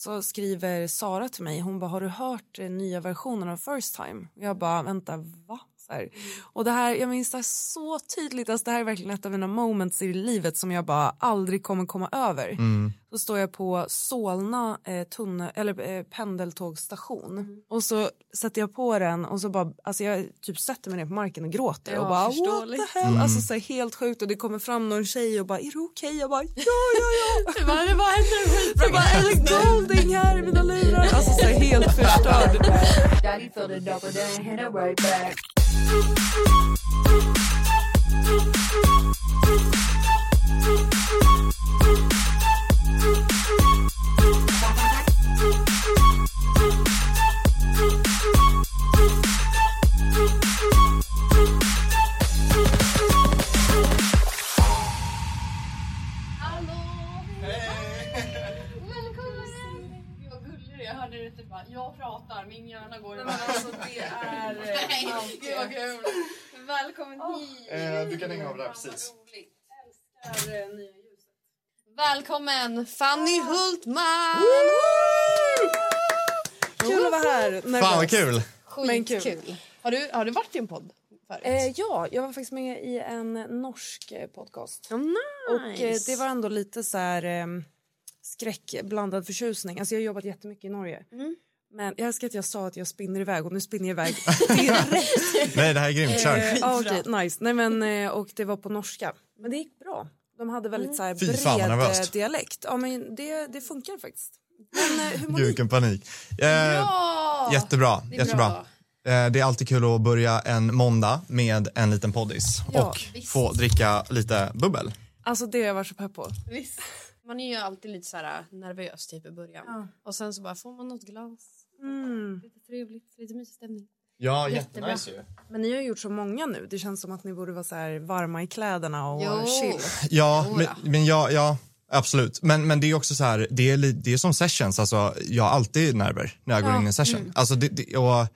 så skriver Sara till mig, hon bara har du hört eh, nya versionen av First Time? Jag bara vänta va? Här. Och det här, jag minns det här så tydligt, alltså det här är verkligen ett av mina moments i livet som jag bara aldrig kommer komma över. Så står jag på Solna eh, tunne, eller, eh, pendeltågsstation och så sätter jag på den och så bara, alltså jag typ sätter mig ner på marken och gråter Ja, och bara what förståeligt. the hell, alltså så här, helt sjukt och det kommer fram någon tjej och bara är du okej? Jag bara ja ja ja. Det var, det var en skitbra Jag bara Ellen Golding här i mina lurar. Alltså så här, helt förstörd. Thank you. Bara, jag pratar, min hjärna går i alltså det är Nej, Gud vad kul! Välkommen hit! Eh, du kan hänga av där precis. Roligt. Älskar eh, nya ljuset. Välkommen Fanny Hultman! kul att vara här. Fan vad kul! Men kul. Har du, har du varit i en podd förut? Eh, ja, jag var faktiskt med i en norsk eh, podcast. Oh, nice. Och eh, det var ändå lite så här eh, skräckblandad förtjusning. Alltså jag har jobbat jättemycket i Norge. Men jag älskar att jag sa att jag spinner iväg och nu spinner jag iväg direkt. Nej det här är grymt, kör! Eh, okej, nice. Nej, men, eh, och det var på norska. Men det gick bra. De hade väldigt så här, Fy bred eh, dialekt. Ja, men det, det funkar faktiskt. Men eh, Gud vilken panik. Eh, Ja! jättebra, Det är jättebra. bra. Eh, det är alltid kul att börja en måndag med en liten poddis Ja, och visst. få dricka lite bubbel. Alltså det har jag varit så pepp på. Visst. Man är ju alltid lite så här nervös typ i början. Ja. Och sen så bara får man något glas. Mm. Lite trevligt, lite mysig stämning. Ja, Jättebra. ju. Men ni har gjort så många nu. Det känns som att ni borde vara så här varma i kläderna och Jo. chill. Ja, men, ja. men ja, ja, absolut. Men, men det är också så här, det är, det är som sessions, alltså jag har alltid nerver när jag går Ja, in i en session. Alltså, det, det, och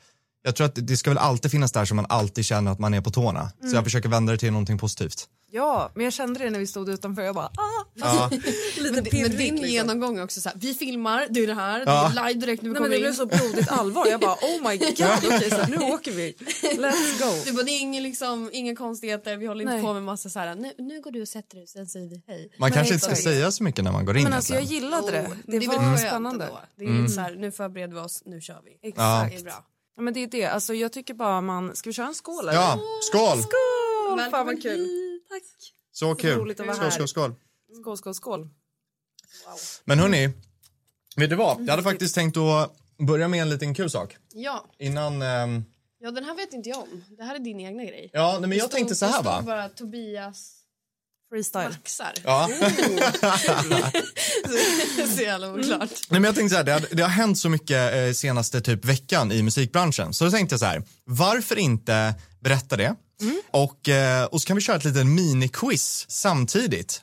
jag tror att det- det ska väl alltid finnas där så man alltid känner att man är på tårna. Så jag försöker vända det till någonting positivt. Ja, men jag kände det när vi stod utanför. Jag bara, ah, Ja, lite Men, pirrig. men din liksom. genomgång också så här, vi filmar, det är det här, Ja. det är live direkt när vi Nej, men kommer det in. blev så blodigt allvar. Jag bara, oh my god, okej, så nu åker vi. Let's go. Du bara, det är ingen, liksom, inga konstigheter, vi håller inte Nej. på med massa så här, nu, nu går du och sätter dig, sen säger vi hej. man kanske inte ska säga så mycket när man går in Men alltså jag gillade det. Oh, Det är var spännande. ändå. Det är lite så här, nu förbereder vi oss, nu kör vi. Ja. Exakt. Det är bra. Ja, men det är det. Alltså jag tycker bara man, ska vi köra en skål eller? Ja, skål! Skål! Fan vad kul. Tack. Så kul. roligt att vara skål, här. skål, skål. Skål, skål, skål. Men hörni, vet du vad? Jag hade faktiskt tänkt att börja med en liten kul sak. Ja. Innan... ehm, ja, den här vet inte jag om. Det här är din egna grej. ja, nej, men jag stod- tänkte så här va. bara Tobias Freestyle. maxar. Ja. så jävla oklart. Nej, men jag tänkte så här, det, har, det har hänt så mycket eh, senaste typ veckan i musikbranschen. Så då tänkte jag så här, varför inte berätta det? Och, eh, och så kan vi köra ett litet miniquiz samtidigt.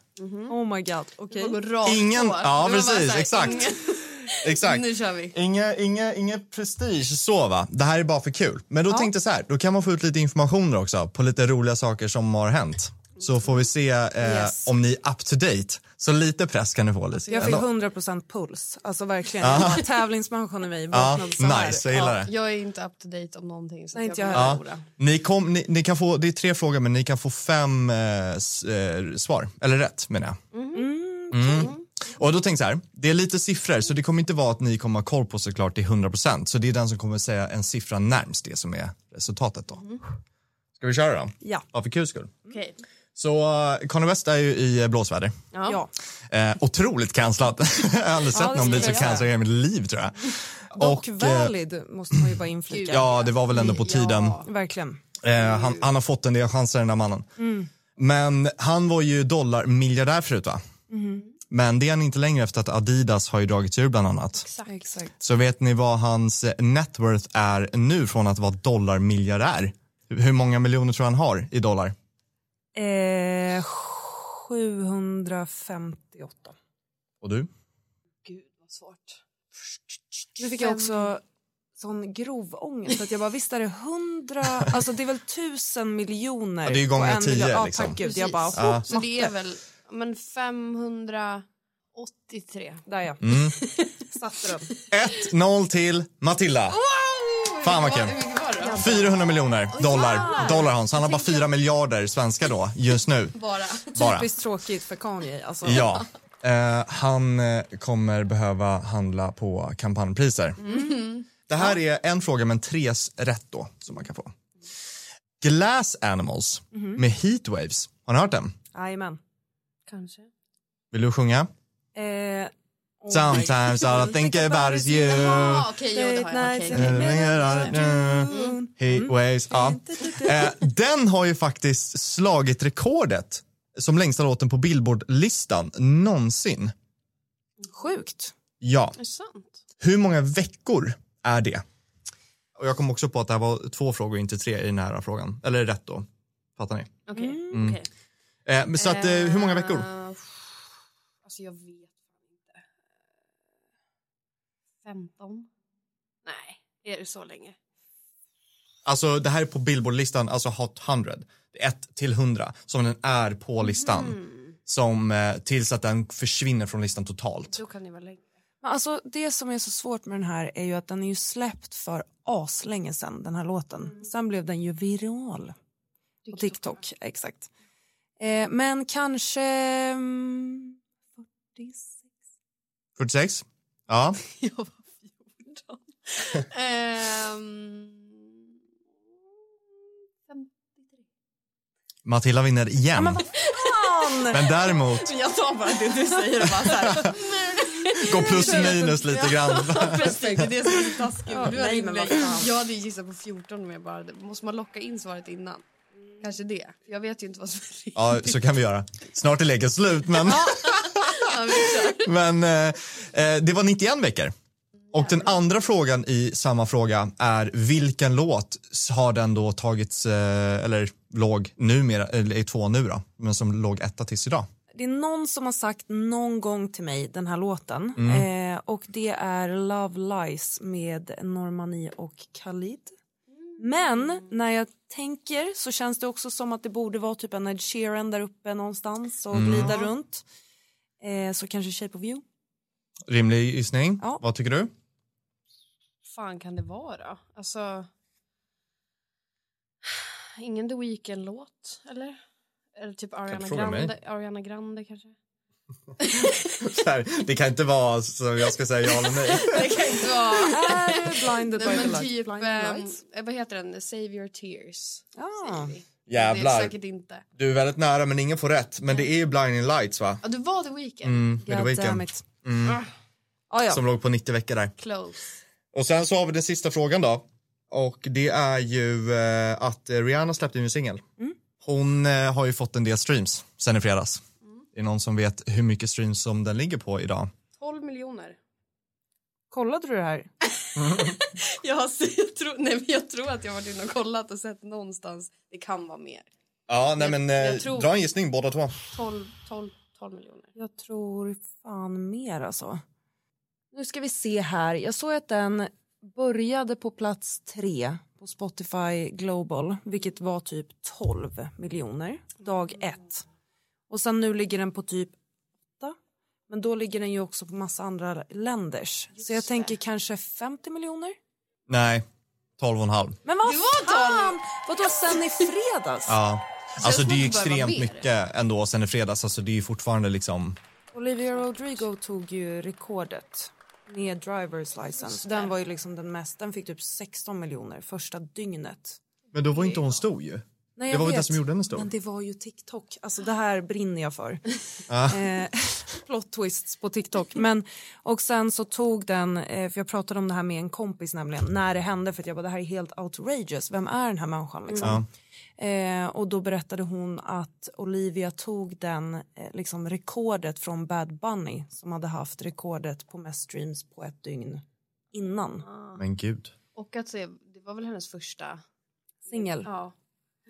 Oh my god, okej. Rakt Ingen- på. ja, precis, här, exakt. ingen- Exakt. Nu kör vi. Inga, inga, inga prestige så va, det här är bara för kul. Men då tänkte jag så här, då kan man få ut lite informationer också på lite roliga saker som har hänt. Så får vi se eh, Yes. om ni är up to date. Så lite press kan ni få lite. Jag fick ändå. 100% puls. Alltså verkligen. Bara, Tävlingsmänniskan i mig Ja, vaknade så här. nice, jag gillar det. Jag är inte up to date om någonting. Så Nej, inte jag heller. förlora. Ni kom, ni, ni kan få, det är tre frågor men ni kan få fem eh, s, eh, svar, eller rätt menar jag. Mm. Och då tänkte jag så här, det är lite siffror så det kommer inte vara att ni kommer ha koll på såklart till 100% så det är den som kommer säga en siffra närmst det som är resultatet då. Ska vi köra då? Ja. Ja, för kul skull. Okej. Så uh, Kanye West är ju i eh, blåsväder. Ja. Eh, otroligt cancellad. jag har aldrig sett det någon bli så cancellad i mitt liv tror jag. Dock eh, valid måste man ju bara inflika. Ja, det var väl ändå på tiden. Ja. Verkligen. Eh, han, han har fått en del chanser den där mannen. Men han var ju dollarmiljardär förut va? Men det är han inte längre efter att Adidas har ju dragit sig ur bland annat. Exakt. Så vet ni vad hans eh, net worth är nu från att vara dollarmiljardär? Hur många miljoner tror han har i dollar? Eh, 758. Och du? Gud vad svårt. Nu fick jag också sån grov ångest att jag bara visst är det hundra, alltså det är väl tusen miljoner Ja, det är ju gånger en tio. Ja, liksom. tack gud. Jag bara. Ja. Så det är väl men 500 83. Där ja. Mm. Satte den. 1-0 till Matilda. Fan vad kul. Hur mycket var det då? 400 miljoner dollar. dollar Hans. Han har bara 4 miljarder svenska då, just nu. Bara. Bara. Typiskt tråkigt för Kanye. Alltså. Ja. Eh, han eh, kommer behöva handla på kampanjpriser. Det här är en fråga men tre s- rätt då som man kan få. Glass Animals med Heatwaves. Har ni hört den? Jajamän. Kanske. Vill du sjunga? Eh, Sometimes all I think about is you. Jaha, okej, jo det har jag. Okej, okej. Heatwaves. Ja. Eh, den har ju faktiskt slagit rekordet som längsta låten på Billboard-listan någonsin. Sjukt. Ja. Är det sant? Hur många veckor är det? Och jag kom också på att det här var två frågor, inte tre i den här frågan. Eller rätt då. Fattar ni? Okej. Mm. okej. Eh, men så att, eh, hur många veckor? Eh, Alltså jag vet fan inte. 15? Nej, är det så länge? Alltså det här är på Billboard-listan, alltså Hot 100. Det är 1 till 100 som den är på listan. Mm. Som eh, tills att den försvinner från listan totalt. Då kan det vara längre. Men alltså, det som är så svårt med den här är ju att den är ju släppt för aslänge sedan, den här låten. Sen blev den ju viral på TikTok. Exakt. Eh, men kanske mm, 46. 46? Ja. Jag var 14. Ehm, 53. Matilda vinner igen. men! Men däremot, Jag tar bara det du säger och bara så här. gå plus minus lite grann. Precis, det är det är så taskigt. Ja, Du nej, men jag hade gissat på 14 men jag bara, måste man locka in svaret innan? Kanske det. Jag vet ju inte vad som är. Ja, så kan vi göra. Snart är leken slut, men, Ja, men eh, eh, det var 91 veckor. Och den andra frågan i samma fråga är vilken låt har den då tagits, eh, eller låg numera, eller är två nu då, men som låg etta tills idag? Det är någon som har sagt någon gång till mig den här låten. Mm. Eh, och det är Love Lies med Normani och Khalid. Men när jag tänker så känns det också som att det borde vara typ en Ed Sheeran där uppe någonstans och Mm. glida runt. Eh, så kanske Shape of You. Rimlig gissning. Ja. Vad tycker du? Fan kan det vara? Alltså... Ingen The Weeknd-låt, eller? Eller typ Ariana. Grande, Ariana Grande kanske? Så här, det kan inte vara så jag ska säga ja eller nej. Det kan inte vara... Blinded by Nej, the men light? typ, Blinded ehm, lights? eh, vad heter den? Save your tears. Ah. vi. Det Jävlar. är säkert inte. Du är väldigt nära men ingen får rätt. Men det är ju Blinding Lights va? Ja, du var The Weeknd. Mm, The God damn Weeknd. it. Mm, Ah, ja. som låg på 90 veckor där. Close. Och sen så har vi den sista frågan då. Och det är ju eh, att eh, Rihanna släppte en singel. Mm. Hon eh, har ju fått en del streams sen i fredags. Det är någon som vet hur mycket streams som den ligger på idag. 12 miljoner. Kollade du det här? Jag, har, jag, tror, nej, men jag tror att jag har varit inne och kollat och sett någonstans. Det kan vara mer. Ja, nej Jag- men eh, jag tror- dra en gissning båda två. 12, 12, 12 miljoner. Jag tror fan mer alltså. Nu ska vi se här. Jag såg att den började på plats tre på Spotify Global, vilket var typ 12 miljoner dag ett. Och sen nu ligger den på typ 8. Men då ligger den ju också på massa andra länders. Så jag tänker kanske 50 miljoner. Nej, 12,5. Men vad Det var fan! Vadå sen i fredags? Ja. Alltså det är ju det extremt mycket ändå sen i fredags. Alltså det är ju fortfarande liksom. Olivia Rodrigo tog ju rekordet med drivers license. Den var ju liksom den mest, den fick typ 16 miljoner första dygnet. Men då var inte hon stor ju. Nej, Det var vet, det som gjorde henne stor. Men det var ju TikTok. Alltså det här brinner jag för. Ja. plot twists på TikTok. Men, och sen så tog den, eh, för jag pratade om det här med en kompis nämligen, när det hände för att jag bara det här är helt outrageous. Vem är den här människan liksom? Eh, och då berättade hon att Olivia tog den eh, liksom rekordet från Bad Bunny som hade haft rekordet på mest streams på ett dygn innan. Men gud. Och att se, det var väl hennes första... Singel. Ja.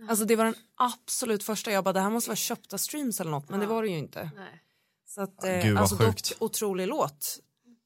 Alltså det var den absolut första. Jag bara det här måste vara köpta streams eller något men det var det ju inte. Nej. Så att, Gud, eh, vad alltså sjukt. dock otrolig låt.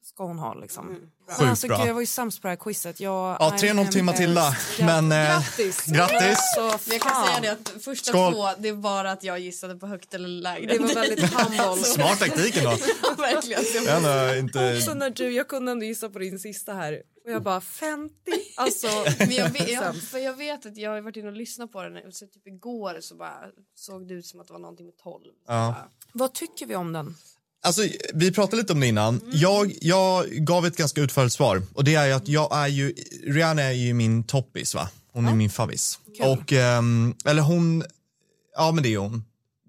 ska hon ha liksom. Men Sjukt alltså, bra. gud, jag var ju sämst på det här quizet. Jag, Ja, 3-0 till Matilda. Men eh, Grattis! grattis. Så Men jag kan säga det att första Skål. två, det var att jag gissade på högt eller lägre. Det var väldigt humble. smart taktik ändå. Verkligen. Jag är ändå inte... Så när du, jag kunde ändå gissa på din sista här och jag bara 50, alltså. Men jag vet, jag, för jag vet att jag har varit inne och lyssnat på den så typ igår så bara såg det ut som att det var någonting med 12. Så Ja. Vad tycker vi om den? Alltså, vi pratade lite om det innan. Jag, jag gav ett ganska utförligt svar. Och det är ju att jag är ju, Rihanna är ju min toppis va? Hon är min favvis. Kul. Och, ehm, eller hon, ja men det är hon.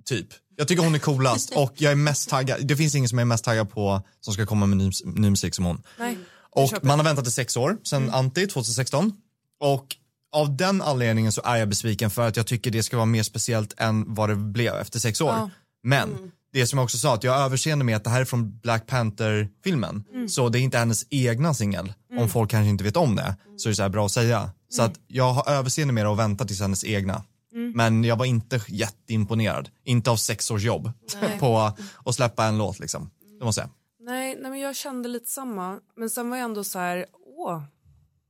Typ. Jag tycker hon är coolast och jag är mest taggad. Det finns ingen som jag är mest taggad på som ska komma med ny, ny musik som hon. Nej. Och man har väntat i sex år, sen Anti 2016. Och av den anledningen så är jag besviken för att jag tycker det ska vara mer speciellt än vad det blev efter sex år. Ja. Men det som jag också sa, att jag har överseende med att det här är från Black Panther-filmen. Så det är inte hennes egna singel. Om folk kanske inte vet om det så är det så här bra att säga. Så att jag har överseende med det och väntar tills hennes egna. Men jag var inte jätteimponerad. Inte av sex års jobb på att släppa en låt liksom. Det måste jag säga. Nej, nej, men jag kände lite samma. Men sen var jag ändå så här, åh,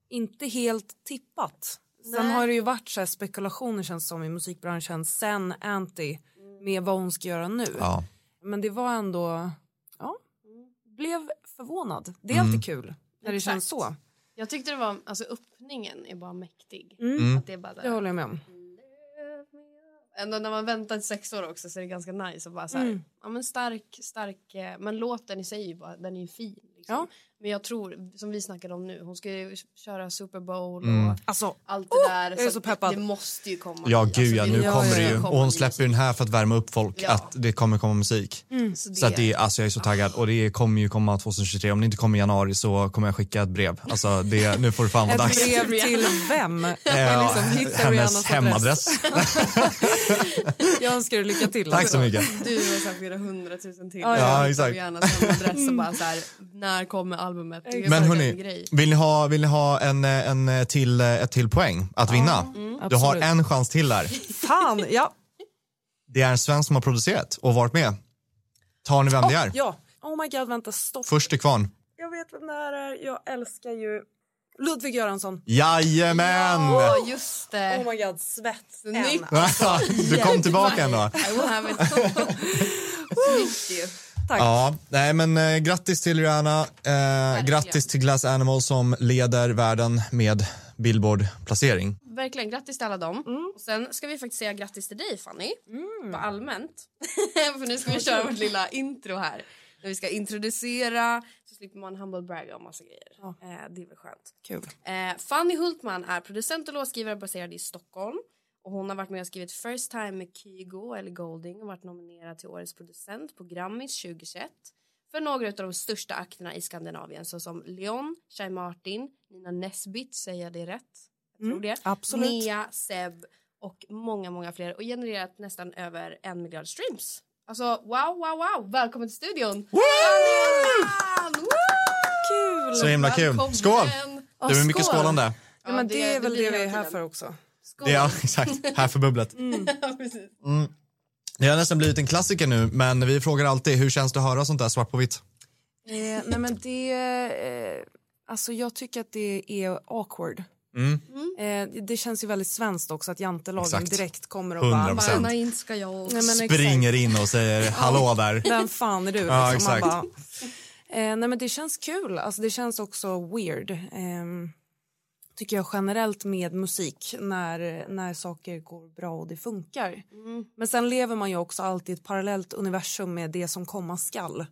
inte helt tippat. Sen Nej. har det ju varit så här spekulationer känns som i musikbranschen sen Anty med vad hon ska göra nu. Ja. Men det var ändå, ja, blev förvånad. Det är alltid kul när det Exakt. känns så. Jag tyckte det var, alltså öppningen är bara mäktig. Mm. Att det är bara Det där. håller jag med om. Ändå när man väntar i sex år också så är det ganska nice att bara så här, Mm. ja men stark, stark, eh, men låten i sig bara, den är ju fin. Liksom. Ja. Men jag tror, som vi snackade om nu, hon ska ju köra Super Bowl Mm. och Alltså, allt det där. jag är så att peppad. Det, måste ju komma. Ja Alltså, gud ja, nu ja, kommer det ju. Och hon släpper ju den här för att värma upp folk, Ja. att det kommer komma musik. Så det, Så att det, alltså jag är så taggad och det kommer ju komma 2023. Om det inte kommer i januari så kommer jag skicka ett brev. Alltså det, nu får det fan vara ett dags. brev till vem? Ja, liksom hitta hennes hemadress. Jag önskar dig lycka till. Tack så mycket. Du har sagt flera hundratusen till. Ja, ja, Jag exakt. gärna sända adress och bara så här, när kommer albumet? Det är Men hörni, vill ni ha, vill ni ha en, en till, ett till poäng att vinna? Du har en chans till där. Fan, ja. Det är en svensk som har producerat och varit med. Tar ni vem det är? Ja. Oh my god, vänta, stopp. Först till kvarn. Jag vet vem det här är. Jag älskar ju Ludvig Göransson. Jajamän! Ja, just det. Oh my god, svett. Snyggt. du kom tillbaka ändå. I will have it. Tack. Ja, nej men eh, grattis till Rihanna. Eh, grattis till Glass Animal som leder världen med Billboard-placering. Verkligen, grattis till alla dem. Och sen ska vi faktiskt säga grattis till dig Fanny. Bara allmänt. För nu ska vi köra vårt lilla intro här. När vi ska introducera så slipper man humble bragga om massa grejer. Ja. Eh, det är väl skönt. Kul. Eh, Fanny Hultman är producent och låtskrivare baserad i Stockholm. Och hon har varit med och skrivit First Time med Kygo eller Golding och varit nominerad till Årets producent på Grammis 2021 för några av de största akterna i Skandinavien såsom Leon, Shai Martin, Nina Nesbitt, säger jag det rätt? Jag tror det. absolut. Mia, Seb och många, många fler och genererat nästan över en miljard streams. Alltså wow, wow, wow! Välkommen till studion! Woo! Kul. Så himla kul. Välkommen! Skål! Det blir mycket skål. skålande. Ja, men det, är väl det vi är här för också. Skål! Det är, exakt, här för bubblet. Ja, precis. Det har nästan blivit en klassiker nu, men vi frågar alltid hur känns det att höra sånt där svart på vitt? Eh, nej men det, eh, alltså jag tycker att det är awkward. Mm. Eh, det känns ju väldigt svenskt också att jantelagen Exakt. direkt kommer och 100%. bara. Bara, inte ska jag. Nej, men exakt. Springer in och säger hallå där. vem fan är du? Ja, Liksom, man exakt. bara, eh, nej men det känns kul, alltså det känns också weird. Tycker jag generellt med musik när, när saker går bra och det funkar. Men sen lever man ju också alltid i ett parallellt universum med det som komma skall.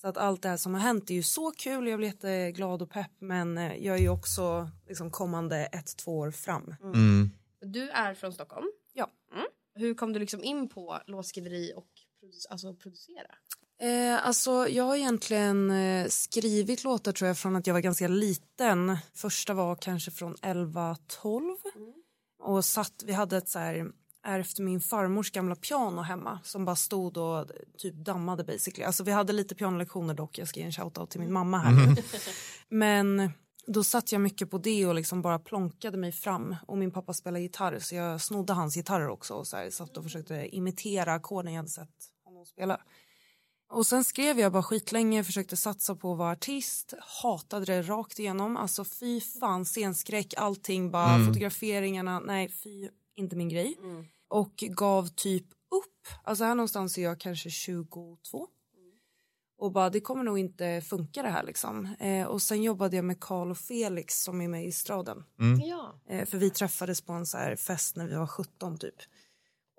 Så att allt det här som har hänt är ju så kul, jag blir jätteglad och pepp men eh, jag är ju också liksom kommande ett, två år fram. Mm. Du är från Stockholm. Ja. Mm. Hur kom du liksom in på låtskriveri och produ- alltså producera? Eh, alltså, jag har egentligen eh, skrivit låtar tror jag från att jag var ganska liten. Första var kanske från 11-12. Och satt, vi hade ett så här ärvt min farmors gamla piano hemma som bara stod och typ dammade basically. Alltså vi hade lite pianolektioner dock, jag ska ge en shoutout till min mamma här nu. Men då satt jag mycket på det och liksom bara plonkade mig fram och min pappa spelade gitarr så jag snodde hans gitarrer också och så här, satt och försökte imitera ackorden jag hade sett honom spela. Och sen skrev jag bara skitlänge, försökte satsa på att vara artist, hatade det rakt igenom. Alltså fy fan, scenskräck, allting, bara fotograferingarna, nej fy, inte min grej. Och gav typ upp, alltså här någonstans är jag kanske 22. Och bara det kommer nog inte funka det här liksom. Eh, och sen jobbade jag med Karl och Felix som är med i Straden. Ja. Eh, för vi träffades på en så här fest när vi var 17 typ.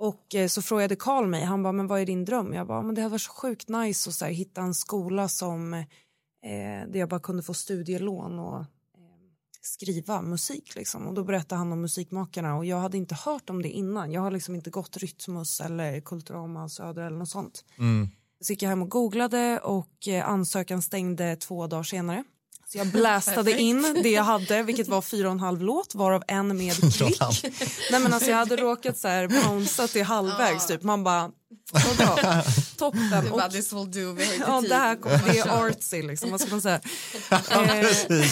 Och eh, så frågade Karl mig, han bara, men vad är din dröm? Jag bara, men det hade varit så sjukt nice att så här, hitta en skola som eh, där jag bara kunde få studielån och eh, skriva musik liksom. Och då berättade han om musikmakarna och jag hade inte hört om det innan. Jag har liksom inte gått Rytmus eller Kulturama Söder eller något sånt. Så gick jag hem och googlade och eh, ansökan stängde två dagar senare. Så jag blästade in det jag hade, vilket var fyra och en halv låt, varav en med klick. Nej men alltså jag hade råkat så här bouncea till halvvägs typ. Man bara, toppen. Och, this will do, vi ja, det här kom, det är artsy liksom, vad ska man säga. Eh.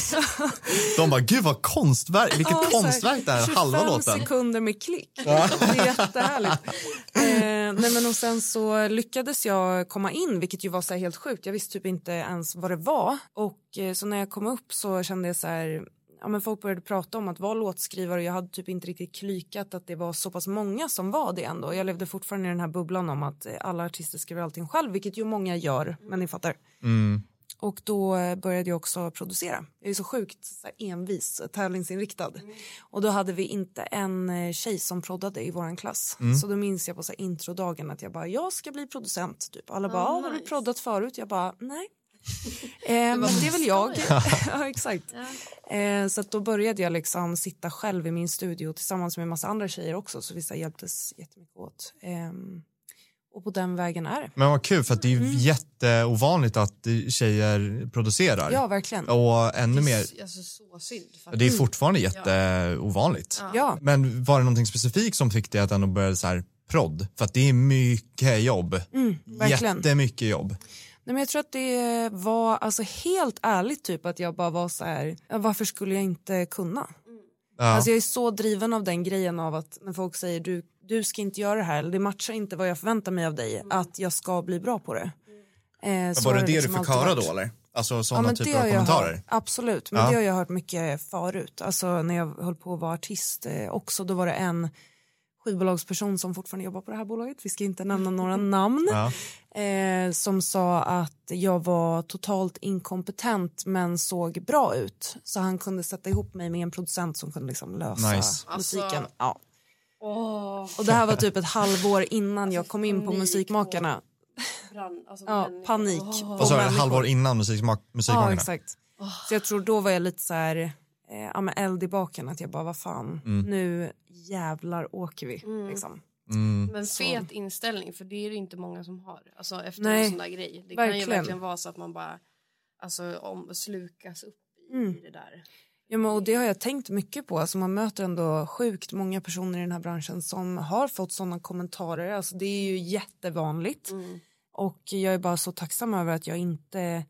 De bara, gud vad konstverk, vilket Ja, konstverk det här är, halva 25 låten. sekunder med klick. Det är jättehärligt. Eh, nej men och sen så lyckades jag komma in, vilket ju var så helt sjukt. Jag visste typ inte ens vad det var. Och eh, så när jag kom upp så kände jag så här, ja men folk började prata om att vara låtskrivare och jag hade typ inte riktigt klykat att det var så pass många som var det ändå. Jag levde fortfarande i den här bubblan om att eh, alla artister skriver allting själv, vilket ju många gör, men ni fattar. Och då eh, började jag också producera. Jag är så sjukt så här, envis, tävlingsinriktad. Och då hade vi inte en eh, tjej som proddade i våran klass. Så då minns jag på så här, introdagen att jag bara, jag ska bli producent. Typ. Alla bara, "Ah, har du nice. proddat förut? Jag bara, nej. Eh, men det är väl jag. ja, exakt. Eh, så att då började jag liksom sitta själv i min studio tillsammans med en massa andra tjejer också. Så vi så här, hjälptes jättemycket åt. Ehm, och på den vägen är det. Men vad kul för att det är ju jätteovanligt att eh, tjejer producerar. Mm. Ja, verkligen. Och ännu mer, Alltså så synd. För det är fortfarande jätteovanligt. Ja. Men var det någonting specifikt som fick dig att ändå börja så här prodd? För att det är mycket jobb. Mm, verkligen. Jättemycket jobb. Nej, men jag tror att det var alltså helt ärligt typ att jag bara var så här, ja, varför skulle jag inte kunna? Ja. Alltså jag är så driven av den grejen av att när folk säger du, du ska inte göra det här eller det matchar inte vad jag förväntar mig av dig, att jag ska bli bra på det. Eh, så var det det du liksom fick alltid höra då eller? Alltså Ja, sådana men typer av kommentarer? hört, absolut, men Ja. det har jag hört mycket förut. Alltså när jag höll på att vara artist eh, också, då var det en skivbolagsperson som fortfarande jobbar på det här bolaget, vi ska inte nämna några namn, Ja. eh, som sa att jag var totalt inkompetent men såg bra ut. Så han kunde sätta ihop mig med en producent som kunde liksom lösa Nice. musiken. Alltså- Ja. Åh, Och det här var typ ett halvår innan jag kom in på Musikmakarna. alltså, Ja, panik. Vad sa du, halvår innan musikmak- Ja, musikmakarna? exakt. Så jag tror då var jag lite så här, eh, ja, men eld i baken, att jag bara, vad fan, nu jävlar åker vi. Liksom. Mm. Men fet inställning, för det är det inte många som har. Alltså efter Nej, en sån där grej. Det kan ju verkligen. verkligen vara så att man bara alltså, om, slukas upp i Mm. det där. Ja, men, och det har jag tänkt mycket på. Alltså, man möter ändå sjukt många personer i den här branschen som har fått sådana kommentarer. Alltså, det är ju jättevanligt. Och jag är bara så tacksam över att jag inte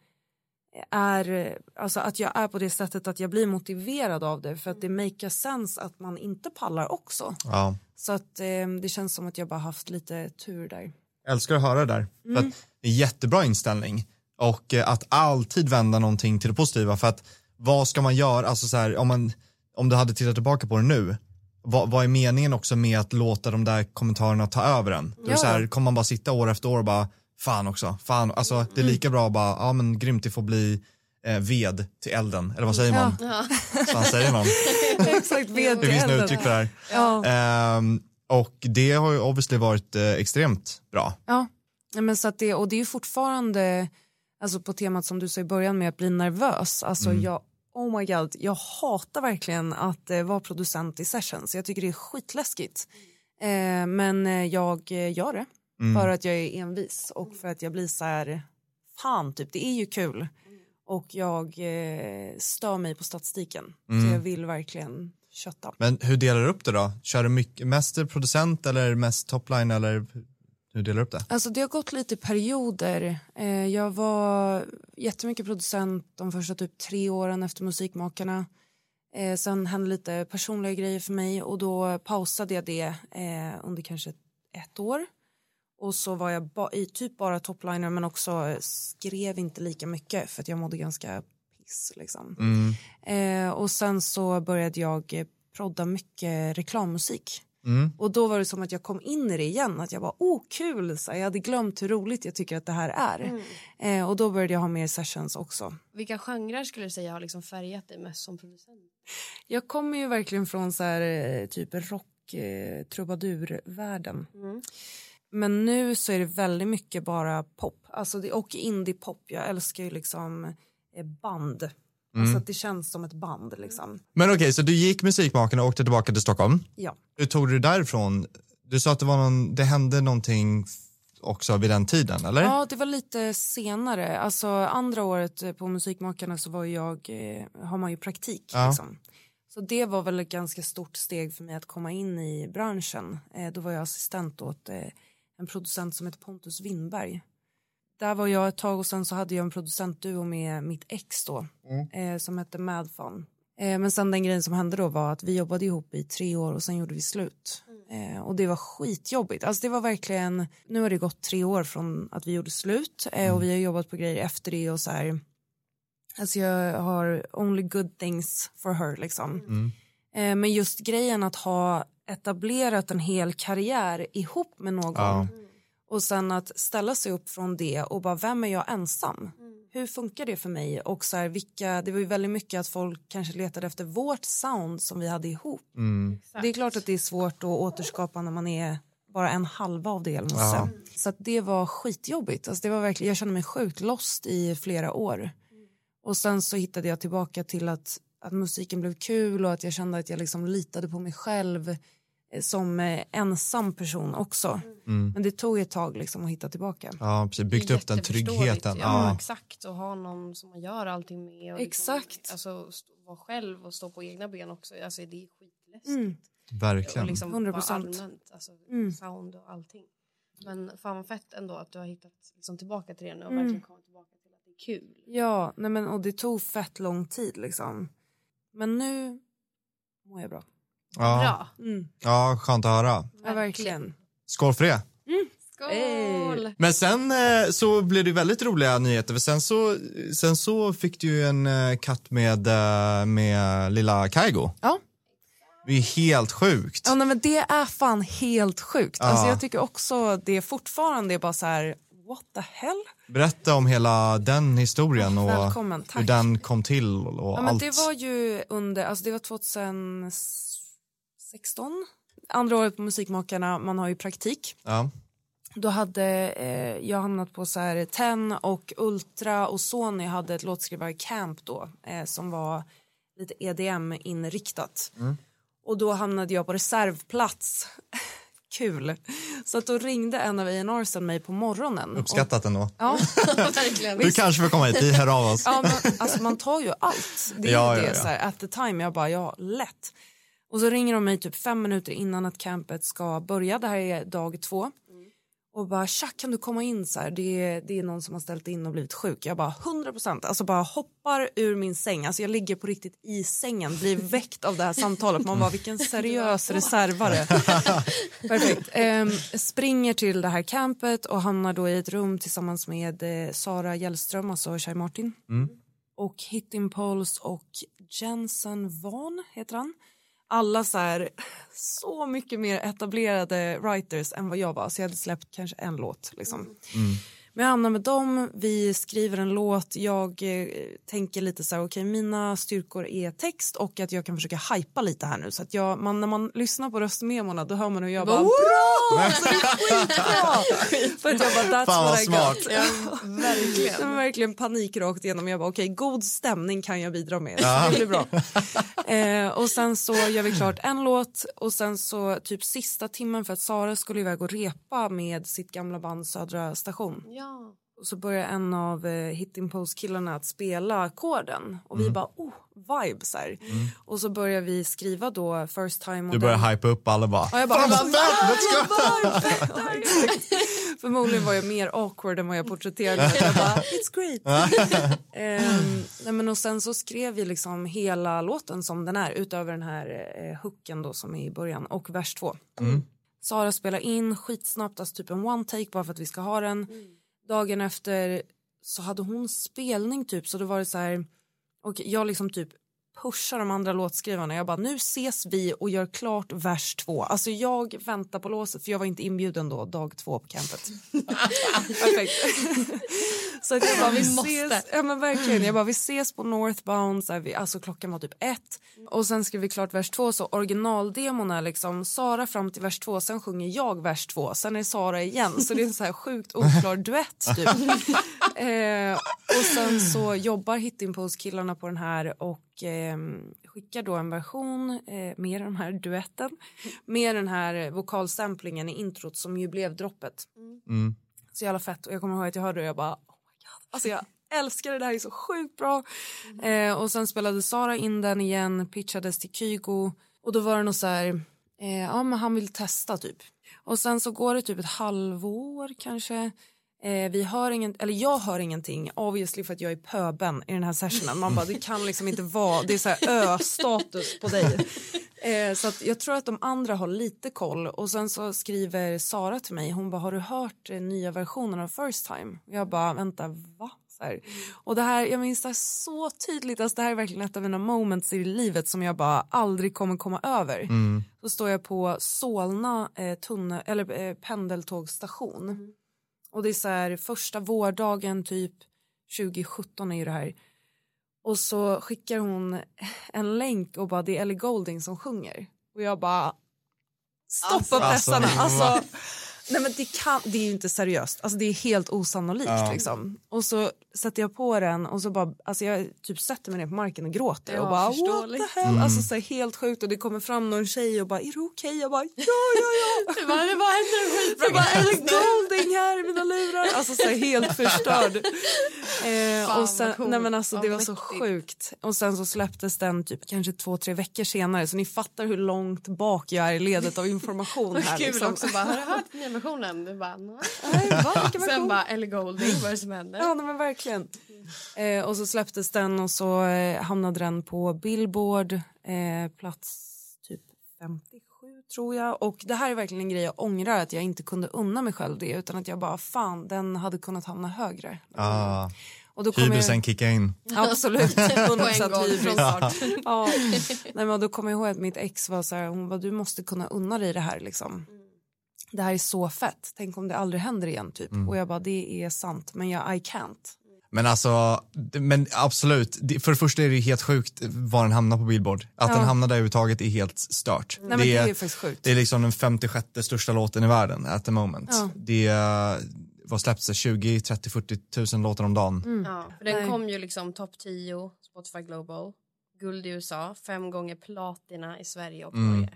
är, alltså att jag är på det sättet att jag blir motiverad av det för att det make sense att man inte pallar också. Ja. Så att eh, det känns som att jag bara haft lite tur där. Älskar att höra det där. För att det är jättebra inställning. Och eh, att alltid vända någonting till det positiva. För att vad ska man göra, alltså så här, om, man, om du hade tittat tillbaka på det nu, vad, vad är meningen också med att låta de där kommentarerna ta över en? Är Ja. så här, kommer man bara sitta år efter år och bara, fan också, fan, alltså det är lika bra att bara, ja men grymt, det får bli eh, ved till elden, eller vad säger man? Ja. Fan säger man? Exakt, ved Det till finns nu elden. uttryck för det här. Ja. Ehm, och det har ju obviously varit eh, extremt bra. Ja, men så att det, och det är ju fortfarande alltså på temat som du sa i början med att bli nervös. Alltså jag, oh my god, jag hatar verkligen att eh, vara producent i sessions. Jag tycker det är skitläskigt. Eh, men eh, jag eh, gör det för att jag är envis och för att jag blir så här, fan typ, det är ju kul. Och jag eh, stör mig på statistiken. Så jag vill verkligen kötta. Men hur delar du upp det då? Kör du mycket, mest producent eller mest topline eller hur delar du upp det? Alltså det har gått lite perioder. Eh, jag var jättemycket producent de första typ tre åren efter Musikmakarna. Eh, sen hände lite personliga grejer för mig och då pausade jag det eh, under kanske ett år. Och så var jag ba- i typ bara topliner men också eh, skrev inte lika mycket för att jag mådde ganska piss liksom. Mm. Eh, och sen så började jag eh, prodda mycket reklammusik. Mm. Och då var det som att jag kom in i det igen, att jag bara oh kul, så här, jag hade glömt hur roligt jag tycker att det här är. Eh, och då började jag ha mer sessions också. Vilka genrer skulle du säga har liksom färgat dig mest som producent? Jag kommer ju verkligen från så här, eh, typ rock, eh, trubadurvärlden. Mm. Men nu så är det väldigt mycket bara pop, alltså det, och indie-pop. Jag älskar ju liksom eh, band. Alltså att det känns som ett band liksom. Men okej, så du gick musikmaken och åkte tillbaka till Stockholm. Ja. Hur tog du därifrån? Du sa att det, var någon, det hände någonting också vid den tiden, eller? Ja, det var lite senare. Alltså andra året eh, på Musikmakarna så var jag, eh, har man ju praktik. Ja. Liksom. Så det var väl ett ganska stort steg för mig att komma in i branschen. Då var jag assistent åt en producent som heter Pontus Winberg. Där var jag ett tag och sen så hade jag en producentduo med mitt ex då eh, som hette Madfun. Eh, men sen den grejen som hände då var att vi jobbade ihop i tre år och sen gjorde vi slut. Eh, och det var skitjobbigt. Alltså det var verkligen, nu har det gått tre år från att vi gjorde slut eh, och vi har jobbat på grejer efter det och så här. Alltså jag har only good things for her liksom. Eh, men just grejen att ha etablerat en hel karriär ihop med någon Ja. och sen att ställa sig upp från det och bara vem är jag ensam? Hur funkar det för mig? Och så här, vilka, det var ju väldigt mycket att folk kanske letade efter vårt sound som vi hade ihop. Mm. Det är klart att det är svårt att återskapa när man är bara en halva av det. eller Ja. Så att det var skitjobbigt. Alltså det var verkligen, jag kände mig sjukt lost i flera år. Och sen så hittade jag tillbaka till att, att musiken blev kul och att jag kände att jag liksom litade på mig själv eh, som eh, ensam person också. Mm. Men det tog ett tag liksom att hitta tillbaka. Ja, precis. Byggt upp den tryggheten. Ja, Ja. exakt. Och ha någon som man gör allting med. Och Exakt. Liksom, alltså, stå, vara själv och stå på egna ben också. Alltså, det är skitläskigt. Mm. Och Verkligen. liksom 100%. bara allmänt. Alltså, Mm. Sound och allting. Men fan vad fett ändå att du har hittat liksom, tillbaka till det nu och Mm. verkligen kommit tillbaka till att det är kul. Ja, nej men, och det tog fett lång tid liksom. Men nu mår jag bra. Ja. Bra. Mm. ja, skönt att höra. Ja, verkligen. Skål för det. Skål! Men sen eh, så blev det väldigt roliga nyheter för sen så, sen så fick du ju en eh, katt med, eh, med lilla Kaigo. Ja. Det är helt sjukt. Ja, nej, men det är fan helt sjukt. Ja. Alltså, jag tycker också det fortfarande är bara så här, what the hell? Berätta om hela den historien och Välkommen, hur den kom till och Ja, men allt. det var ju under, alltså det var 2016. Andra året på Musikmakarna, man har ju praktik. Ja. Då hade eh, jag hamnat på så här Ten och Ultra och Sony hade ett låtskrivarcamp då eh, som var lite EDM-inriktat. Och då hamnade jag på reservplats. Kul. Så att då ringde en av A&Rsen mig på morgonen. Uppskattat ändå. Ja, Verkligen. Du kanske får komma hit, vi hör av oss. ja, men, alltså man tar ju allt. Det är Ja, ju ja, det ja. så här, at the time. Jag bara, ja, lätt. Och så ringer de mig typ fem minuter innan att campet ska börja. Det här är dag två. Och bara, tja, kan du komma in så här? Det är, det är någon som har ställt in och blivit sjuk. Jag bara, 100 procent. Alltså bara hoppar ur min säng. Alltså jag ligger på riktigt i sängen, blir väckt av det här samtalet. Man bara, vilken seriös reservare. Perfekt. Ehm, springer till det här campet och hamnar då i ett rum tillsammans med eh, Sara Gällström, alltså Shai Martin. Och Hit Impulse och Jensen Van heter han. Alla så här, så mycket mer etablerade writers än vad jag var. Så jag hade släppt kanske en låt. Liksom. Mm. Men jag hamnar med dem, vi skriver en låt. Jag eh, tänker lite så här, okej mina styrkor är text och att jag kan försöka hypa lite här nu. Så att jag, man, när man lyssnar på röstmemorna då hör man hur jag bara bra! Alltså, det är skitbra! För att jag bara, that's Fan, what I smart. got. Ja, Det verkligen. var verkligen panik rakt igenom. Jag bara okej, god stämning kan jag bidra med. Så det blir bra. eh, och sen så gör vi klart en låt och sen så typ sista timmen för att Sara skulle iväg och repa med sitt gamla band Södra station. Ja. Och så börjar en av eh, Hit Impulse killarna att spela ackorden och vi bara oh, vibe så här. Och så börjar vi skriva då first time Du börjar den- hypa upp alla bara. Ja, jag bara, Fan, bara! Ja. Förmodligen var jag mer awkward än vad jag porträtterade. Jag bara, it's great. Ehm, nej, men och sen så skrev vi liksom hela låten som den är utöver den här eh, hooken då som är i början och vers två. Sara spelar in skitsnabbt, alltså typ en one take bara för att vi ska ha den. Dagen efter så hade hon spelning typ så då var det så här och jag liksom typ pushar de andra låtskrivarna. Jag bara nu ses vi och gör klart vers två. Alltså jag väntar på låset för jag var inte inbjuden då dag två på campet. Perfekt. Så att jag bara vi, måste. ses. Ja men verkligen. Jag bara vi ses på Northbound. Så här, vi, alltså klockan var typ ett. Och sen skrev vi klart vers två så originaldemon är liksom Sara fram till vers två. Sen sjunger jag vers två. Sen är det Sara igen. Så det är en så här sjukt oklar duett typ. eh, och sen så jobbar Hittimpose-killarna på den här och eh, skickar då en version eh, med den här duetten med den här vokalsamplingen i introt som ju blev droppet. Mm. Så jävla fett och jag kommer ihåg att jag hörde det och jag bara. Alltså jag älskar det, det här är så sjukt bra. Eh, och sen spelade Sara in den igen, pitchades till Kygo och då var det nog så här, eh, ja men han vill testa typ. Och sen så går det typ ett halvår kanske. Eh, vi hör ingen, eller jag hör ingenting, obviously för att jag är pöben i den här sessionen. Man bara, det kan liksom inte vara, det är så här ö-status på dig. Eh, så att jag tror att de andra har lite koll och sen så skriver Sara till mig, hon bara, har du hört eh, nya versionen av First Time? Jag bara, vänta, va? Så här. Och det här, jag minns det här så tydligt, alltså det här är verkligen ett av mina moments i livet som jag bara aldrig kommer komma över. Så står jag på Solna eh, tunne, eller, eh, pendeltågsstation. Och det är så här första vårdagen typ 2017 är ju det här. Och så skickar hon en länk och bara det är Ellie Goulding som sjunger. Och jag bara stoppa Alltså, pressarna. va? Alltså, nej men det, kan, det är ju inte seriöst. Alltså det är helt osannolikt Ja. liksom. Och så sätter jag på den och så bara, alltså jag typ sätter mig ner på marken och gråter Ja, och bara what the hell. Alltså så här, helt sjukt och det kommer fram någon tjej och bara är du okej? Jag bara ja ja ja. Det var, det var en skitbra Jag bara grej. Ellie Goulding här i mina lurar. Alltså så här, helt förstörd. Eh, Fan, och sen, vad coolt. nej men alltså det var så sjukt. Och sen så släpptes den typ kanske två, tre veckor senare. Så ni fattar hur långt bak jag är i ledet av information här. Kul liksom. också bara, har du hört versionen? Du bara, nej. Sen version? bara, Ellie Goulding, vad är det som händer? Ja nej, men verkligen. Eh, och så släpptes den och så eh, hamnade den på Billboard, eh, plats typ 57 tror jag. Och det här är verkligen en grej jag ångrar att jag inte kunde unna mig själv det utan att jag bara fan den hade kunnat hamna högre. Ah, Och då hybrisen jag, kickar in. absolut, På en 100% gång från hybris. start. Ja. Nej, men då kommer jag ihåg att mitt ex var så här, hon bara du måste kunna unna dig det här liksom. Det här är så fett, tänk om det aldrig händer igen typ. Och jag bara det är sant men jag I can't. Men alltså, det- men absolut. Det- För det första är det helt sjukt var den hamnar på Billboard. Att Ja. den hamnar där överhuvudtaget är helt stört. Nej men det är faktiskt sjukt. det är liksom den 56 största låten i världen at the moment. Ja. Det är, vad släpps det, 20, 30, 40 tusen låtar om dagen. Ja, för den Nej. kom ju liksom topp 10 Spotify Global, guld i USA, fem gånger platina i Sverige och Mm.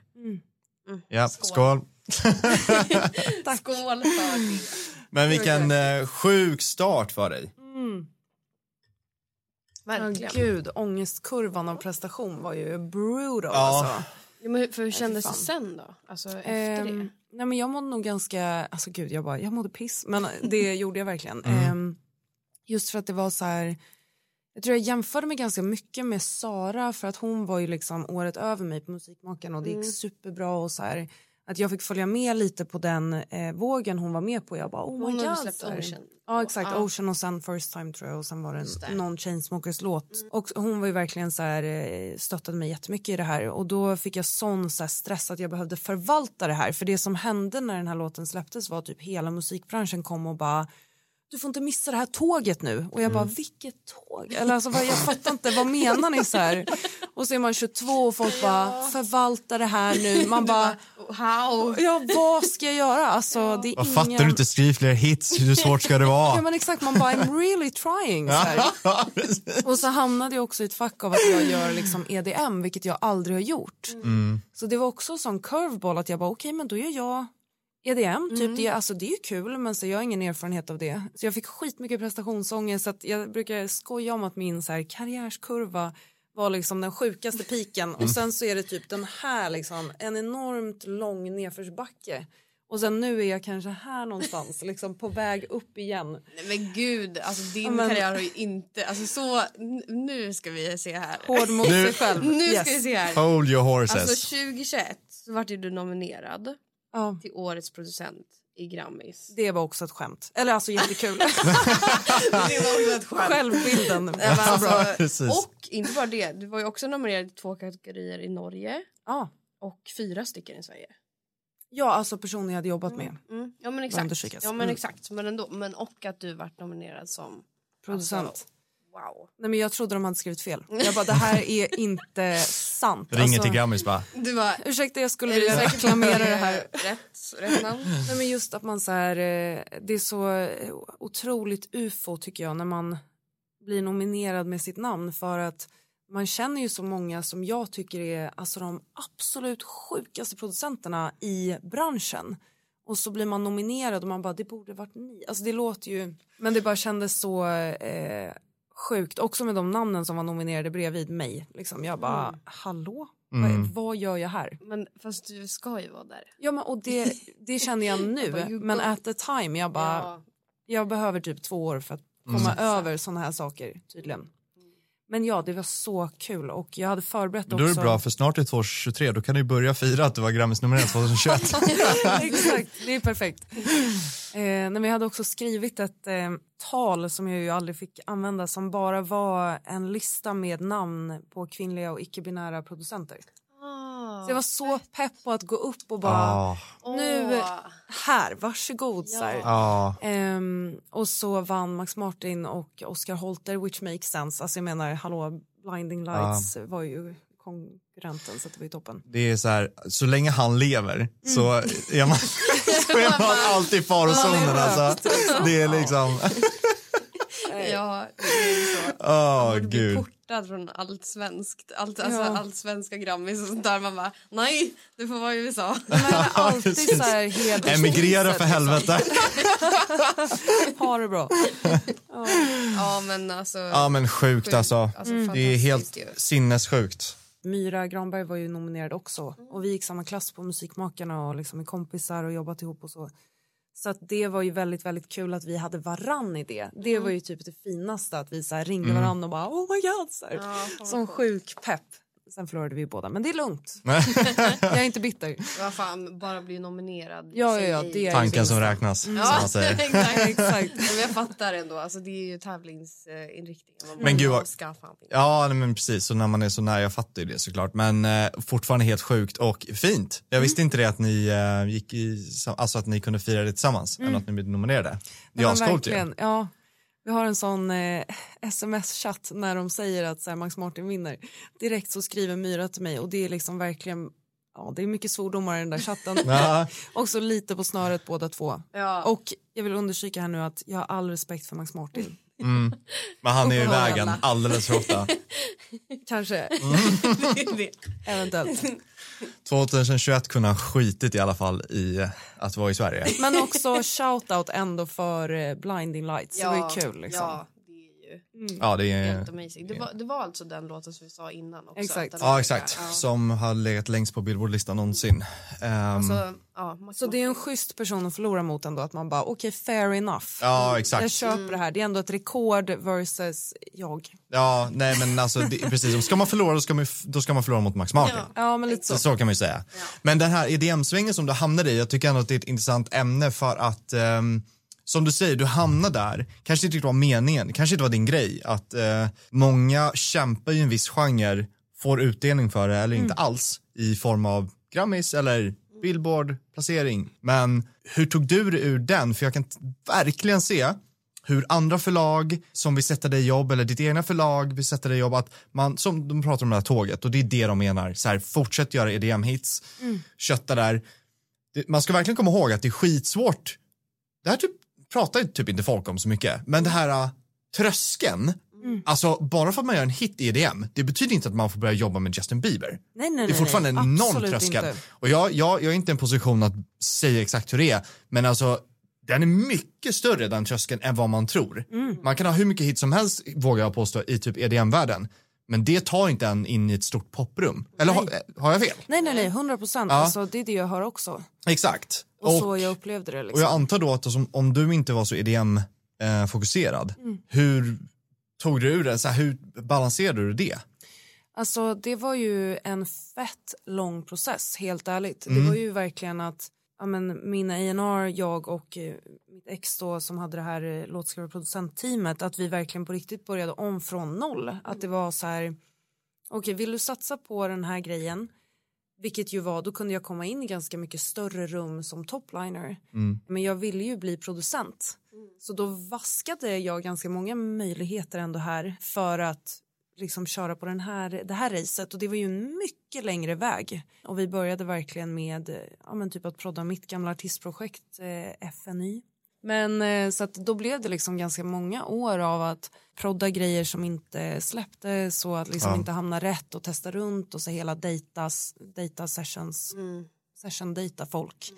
Norge. Ja, Skål. skål. Skål för det. Men vilken eh, sjuk start för dig. Mm. Verkligen. gud, ångestkurvan av prestation var ju brutal Ja. alltså. Ja, men hur, för hur kändes det sen då? Alltså efter Ehm, det? nej men jag mådde nog ganska, alltså gud jag bara, jag mådde piss men det gjorde jag verkligen. Mm. Ehm, just för att det var så här, jag tror jag jämförde mig ganska mycket med Sara för att hon var ju liksom året över mig på Musikmakarna och det gick superbra och så här att jag fick följa med lite på den eh, vågen hon var med på. Jag bara oh my Hon god. släppt. Ocean. Ja exakt, Ja. Ocean och sen First Time tror jag och sen var det en någon Chainsmokers låt. Och hon var ju verkligen så här eh, stöttade mig jättemycket i det här och då fick jag sån så stress att jag behövde förvalta det här för det som hände när den här låten släpptes var typ hela musikbranschen kom och bara du får inte missa det här tåget nu. Och jag bara, vilket tåg? Eller alltså, jag fattar inte, vad menar ni så här? Och så är man 22 och folk bara, förvalta det här nu. Man bara, How? ja vad ska jag göra? Alltså, det är ingen... fattar du inte? Skriv fler hits, hur svårt ska det Ja vara? men exakt, man bara I'm really trying. Så här. Och så hamnade jag också i ett fack av att jag gör liksom EDM vilket jag aldrig har gjort. Mm. Så det var också en sån curveball att jag bara okej men då gör jag EDM, typ det, alltså det är ju kul men så jag har ingen erfarenhet av det. Så jag fick skitmycket prestationsångest så att jag brukar skoja om att min så här, karriärskurva var liksom den sjukaste piken och sen så är det typ den här liksom en enormt lång nedförsbacke och sen nu är jag kanske här någonstans liksom på väg upp igen. Nej, men gud, alltså din men- karriär har ju inte... Alltså så, nu ska vi se här. Hård mot Nu- sig själv. Nu Yes. ska vi se här. Hold your horses. Alltså 2021 så vart ju du nominerad Ja, till årets producent i Grammis. det var också ett skämt. Eller alltså jättekul. det var också ett skämt. Självbilden. Alltså, Precis. och inte bara det, du var ju också nominerad i två kategorier i Norge Ja. och fyra stycken i Sverige. ja, alltså personer jag hade jobbat med. Mm. Ja men exakt. Ja men Mm. exakt. Men ändå. Men och att du vart nominerad som Producent. Alltså, wow. Nej, men jag trodde de hade skrivit fel. Jag bara, det här är inte sant. Ringer Alltså, till Grammis bara. Du var Ursäkta, jag skulle vilja reklamera det här. är Rätt, rätt namn? Nej, men just att man så här, eh, det är så eh, otroligt ufo tycker jag när man blir nominerad med sitt namn för att man känner ju så många som jag tycker är alltså de absolut sjukaste producenterna i branschen och så blir man nominerad och man bara det borde varit ni. Alltså det låter ju, men det bara kändes så eh, sjukt också med de namnen som var nominerade bredvid mig. Liksom jag bara hallå, Mm. vad, vad gör jag här? Men fast du ska ju vara där. Ja men och det, det känner jag Bara, nu you men go. at the time jag bara Ja. jag behöver typ två år för att komma över såna här saker tydligen. Men ja, det var så kul och jag hade förberett Men då är också. det bra för snart är 2023, då kan du börja fira att du var Grammis-nominerad 2021. Exakt, det är perfekt. Eh, men jag hade också skrivit ett eh, tal som jag ju aldrig fick använda som bara var en lista med namn på kvinnliga och icke-binära producenter. Så jag var så pepp på att gå upp och bara Ja, nu här, varsågod. Så här. ja. Ehm, och så vann Max Martin och Oscar Holter, which makes sense. Alltså jag menar, hallå, Blinding Lights var ju konkurrenten så det var ju toppen. Det är så här, så länge han lever så Mm. är man, så är man alltid i farozonen alltså. Det är liksom, Ja, det är ju så. åh gud. Portad från allt svenskt, allt, alltså, Ja. allt svenska Grammis och sånt där. Man bara, nej, du får vara i USA. Är alltid så här Emigrera för helvete. Ha det bra. Ja men alltså. Ja men sjukt alltså. alltså Mm. Det är helt ju. sinnessjukt. Myra Granberg var ju nominerad också och vi gick samma klass på Musikmakarna och liksom är kompisar och jobbat ihop och så. Så att det var ju väldigt, väldigt kul att vi hade varann i det. Det var ju typ det finaste att vi så här ringde varann och bara oh my god så här. Ja, Som sjuk pepp. Sen förlorade vi båda men det är lugnt. Jag är inte bitter. Vad fan, bara bli nominerad. Ja, ja, ja, det är- Tanken som räknas, som Ja, man säger. exakt. Exakt. Men jag fattar ändå, alltså, det är ju tävlingsinriktningen. Man Men gud, vad- ska fan inte. Ja, nej, men precis. Och när man är så nära, jag fattar ju det såklart. Men eh, fortfarande helt sjukt och fint. Jag visste inte det att ni eh, gick i, alltså att ni kunde fira det tillsammans, än att ni blev nominerade. Det är ascoolt ju. ja. Vi har en sån eh, sms-chatt när de säger att så här, Max Martin vinner. Direkt så skriver Myra till mig och det är liksom verkligen Ja, det är mycket svordomar i den där chatten. Också lite på snöret båda två. Ja. Och jag vill understryka här nu att jag har all respekt för Max Martin. Men han är i vägen alldeles för ofta. Kanske, Mm. Eventuellt. 2021 kunde han skitit i alla fall i att vara i Sverige. Men också shout-out ändå för eh, Blinding Lights. det var ju kul liksom. Ja, ju Ja, det är... helt amazing. Det var, det var alltså den låten som vi sa innan också. Exakt. Ja, exakt. Ja. Som har legat längst på Billboardlistan någonsin. Ehm, Så, ja, Så det är en schysst person att förlora mot ändå att man bara okej fair enough. ja, exakt. Jag köper det här, det är ändå ett rekord versus jag. Ja, nej men alltså det, precis. Ska man förlora då ska man, då ska man förlora mot Max Martin. Ja. Ja men lite så. Så, så kan man ju säga. Men den här EDM-svängen som du hamnade i, jag tycker ändå att det är ett intressant ämne för att ehm, som du säger, du hamnar där, kanske inte riktigt var meningen, kanske inte var din grej, att eh, många kämpar i en viss genre, får utdelning för det eller inte alls i form av Grammis eller Billboard-placering. Men hur tog du dig ur den? För jag kan verkligen se hur andra förlag som vill sätta dig i jobb eller ditt egna förlag vill sätta dig i jobb att man, som de pratar om det här tåget och det är det de menar, så här, fortsätt göra EDM-hits, kötta där. Man ska verkligen komma ihåg att det är skitsvårt, det här typ, pratar ju typ inte folk om så mycket, men det här uh, tröskeln, alltså bara för att man gör en hit i EDM, det betyder inte att man får börja jobba med Justin Bieber. Nej, nej, Det är fortfarande en nej, enorm absolut tröskel. inte. Och jag, jag, jag är inte i en position att säga exakt hur det är, men alltså den är mycket större den tröskeln än vad man tror. Mm. Man kan ha hur mycket hit som helst, vågar jag påstå, i typ EDM-världen. Men det tar inte en in i ett stort poprum. Eller har, har jag fel? Nej, nej, nej, 100 procent. Ja. Alltså, det är det jag hör också. Exakt. Och, Och, så jag upplevde det. och Liksom. jag antar då att som, om du inte var så EDM-fokuserad, Mm. hur tog du ur det? Så här, hur balanserade du det? Alltså, det var ju en fett lång process, helt ärligt. Mm. Det var ju verkligen att ja, men min A&R, jag och eh, mitt ex då som hade det här eh, låtskrivarproducentteamet att vi verkligen på riktigt började om från noll. Att det var så här, okej vill du satsa på den här grejen vilket ju var, då kunde jag komma in i ganska mycket större rum som topliner. Men jag ville ju bli producent. Så då vaskade jag ganska många möjligheter ändå här för att liksom köra på den här, det här racet och det var ju en mycket längre väg. Och vi började verkligen med ja, men typ att prodda mitt gamla artistprojekt eh, FNY. Men så att då blev det liksom ganska många år av att prodda grejer som inte släppte så att liksom Ja. inte hamna rätt och testa runt och så hela data, data sessions, session data folk.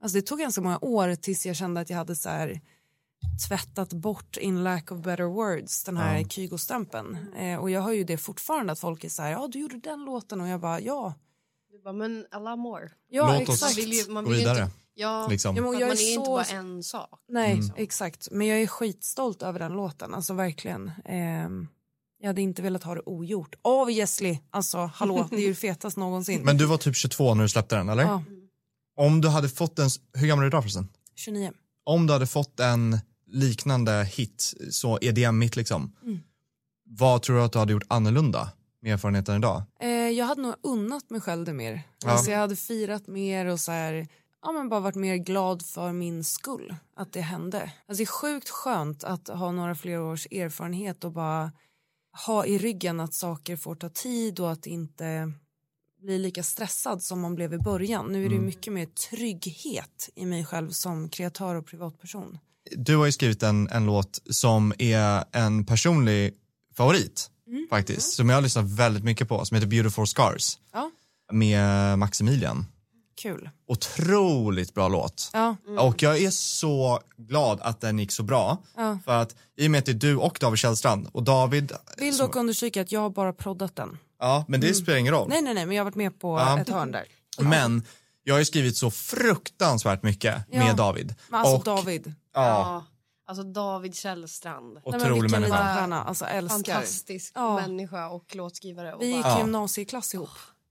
Alltså det tog ganska många år tills jag kände att jag hade så här tvättat bort in lack of better words den här Ja. Kygo-stämpeln. Eh, och jag hör ju det fortfarande att folk är så här, ja du gjorde den låten och jag bara ja. Du bara, men alla more. Ja Låt oss exakt. Man vill ju, man gå vill ju vidare. Inte, ja, Liksom. Ja, men jag man är är inte så- bara en sak. Nej Mm. exakt, men jag är skitstolt över den låten, alltså verkligen. Ehm, jag hade inte velat ha det ogjort. Obviously, alltså hallå det är ju fetast någonsin. Men du var typ 22 när du släppte den, eller? Ja, Om du hade fått en, hur gammal är du idag förresten? 29. Om du hade fått en liknande hit, så EDM-hit liksom, Mm. vad tror du att du hade gjort annorlunda med erfarenheten idag? Eh, jag hade nog unnat mig själv det mer. Ja. Alltså jag hade firat mer och så här, ja men bara varit mer glad för min skull att det hände. Alltså det är sjukt skönt att ha några fler års erfarenhet och bara ha i ryggen att saker får ta tid och att inte bli lika stressad som man blev i början. Nu är det ju mycket mer trygghet i mig själv som kreatör och privatperson. Du har ju skrivit en, en låt som är en personlig favorit Mm. faktiskt, som jag har lyssnat väldigt mycket på, som heter Beautiful Scars Ja, med Maximilian. Kul. Otroligt bra låt. Ja, Och jag är så glad att den gick så bra. Ja. För att i och med att det är du och David Källstrand och David, vill dock understryka att jag har bara proddat den. ja men det spelar ingen roll. Nej, nej, nej, men jag har varit med på Ja. ett hörn där. Men jag har ju skrivit så fruktansvärt mycket Ja. med David. Men alltså och, David, Ja, Ja. Alltså David Källstrand. otrolig människa. alltså älskar. Fantastisk Ja. människa och låtskrivare. Och Vi gick bara, gymnasieklass ihop.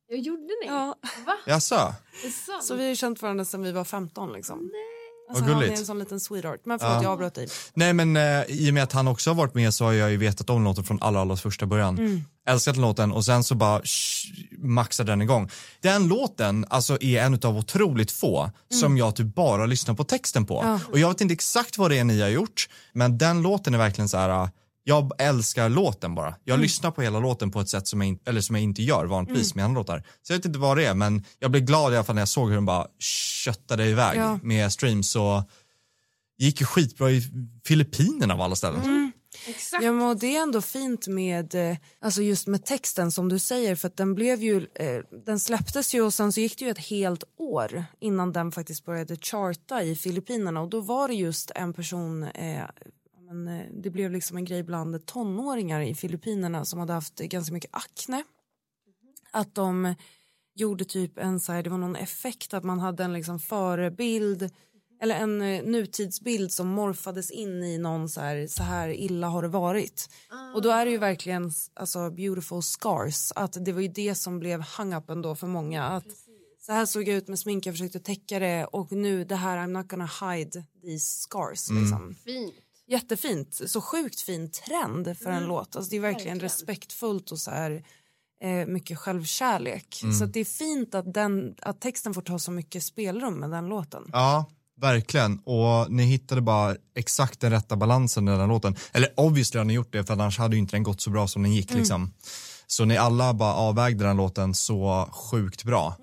Jag gjorde ni? Ja. Va? Jaså? Så vi har känt varandra sedan vi var 15 liksom. Nej. Alltså, Vad han är en sån liten sweetheart. Men förlåt, Ja. jag avbröt dig. Nej men eh, i och med att han också har varit med så har jag ju vetat om låten från allra, allra första början. Mm. Älskat låten och sen så bara sh, maxade den igång. Den låten alltså är en av otroligt få som jag typ bara lyssnar på texten på. Mm. Ja. Och jag vet inte exakt vad det är ni har gjort men den låten är verkligen så här. Jag älskar låten bara. Jag Mm. lyssnar på hela låten på ett sätt som jag, in, eller som jag inte gör vanligtvis Mm. med andra låtar. Så jag vet inte vad det är men jag blev glad i alla fall när jag såg hur den bara köttade iväg Ja. med streams och gick ju skitbra i Filippinerna av alla ställen. Mm. Exakt. Ja, men och det är ändå fint med, eh, alltså just med texten som du säger för att den blev ju, eh, den släpptes ju och sen så gick det ju ett helt år innan den faktiskt började charta i Filippinerna och då var det just en person, eh, men, eh, det blev liksom en grej bland tonåringar i Filippinerna som hade haft ganska mycket akne. Att de gjorde typ en så här, det var någon effekt att man hade en liksom förebild eller en eh, nutidsbild som morfades in i någon så här, så här illa har det varit. Och då är det ju verkligen alltså beautiful scars, att det var ju det som blev hang-upen då för många. Att så här såg jag ut med smink, jag försökte täcka det och nu det här I'm not gonna hide these scars. Liksom. Fint. Jättefint, så sjukt fin trend för en låt. Alltså det är verkligen, Verkligen. respektfullt och så här eh, mycket självkärlek. Mm. Så att det är fint att, den, att texten får ta så mycket spelrum med den låten. Ja, verkligen. Och ni hittade bara exakt den rätta balansen i den låten. Eller obviously har ni gjort det för annars hade ju inte den gått så bra som den gick liksom. Så ni alla bara avvägde den låten så sjukt bra.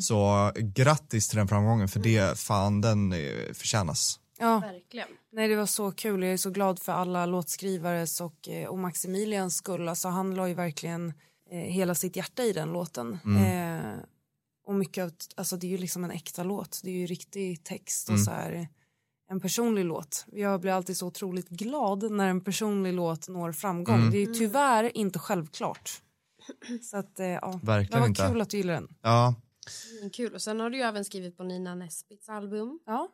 Så grattis till den framgången för det fan den eh, förtjänas. Ja, Verkligen. nej det var så kul. Jag är så glad för alla låtskrivares och, eh, och Maximilians skull. Alltså han la ju verkligen eh, hela sitt hjärta i den låten. Eh, och mycket av, alltså det är ju liksom en äkta låt. Det är ju riktig text och så här en personlig låt. Jag blir alltid så otroligt glad när en personlig låt når framgång. Det är ju tyvärr inte självklart. Så att, eh, ja. Verkligen det var inte. kul att du gillar den. Ja, Mm, Kul. Och sen har du ju även skrivit på Nina Nesbits album. Ja.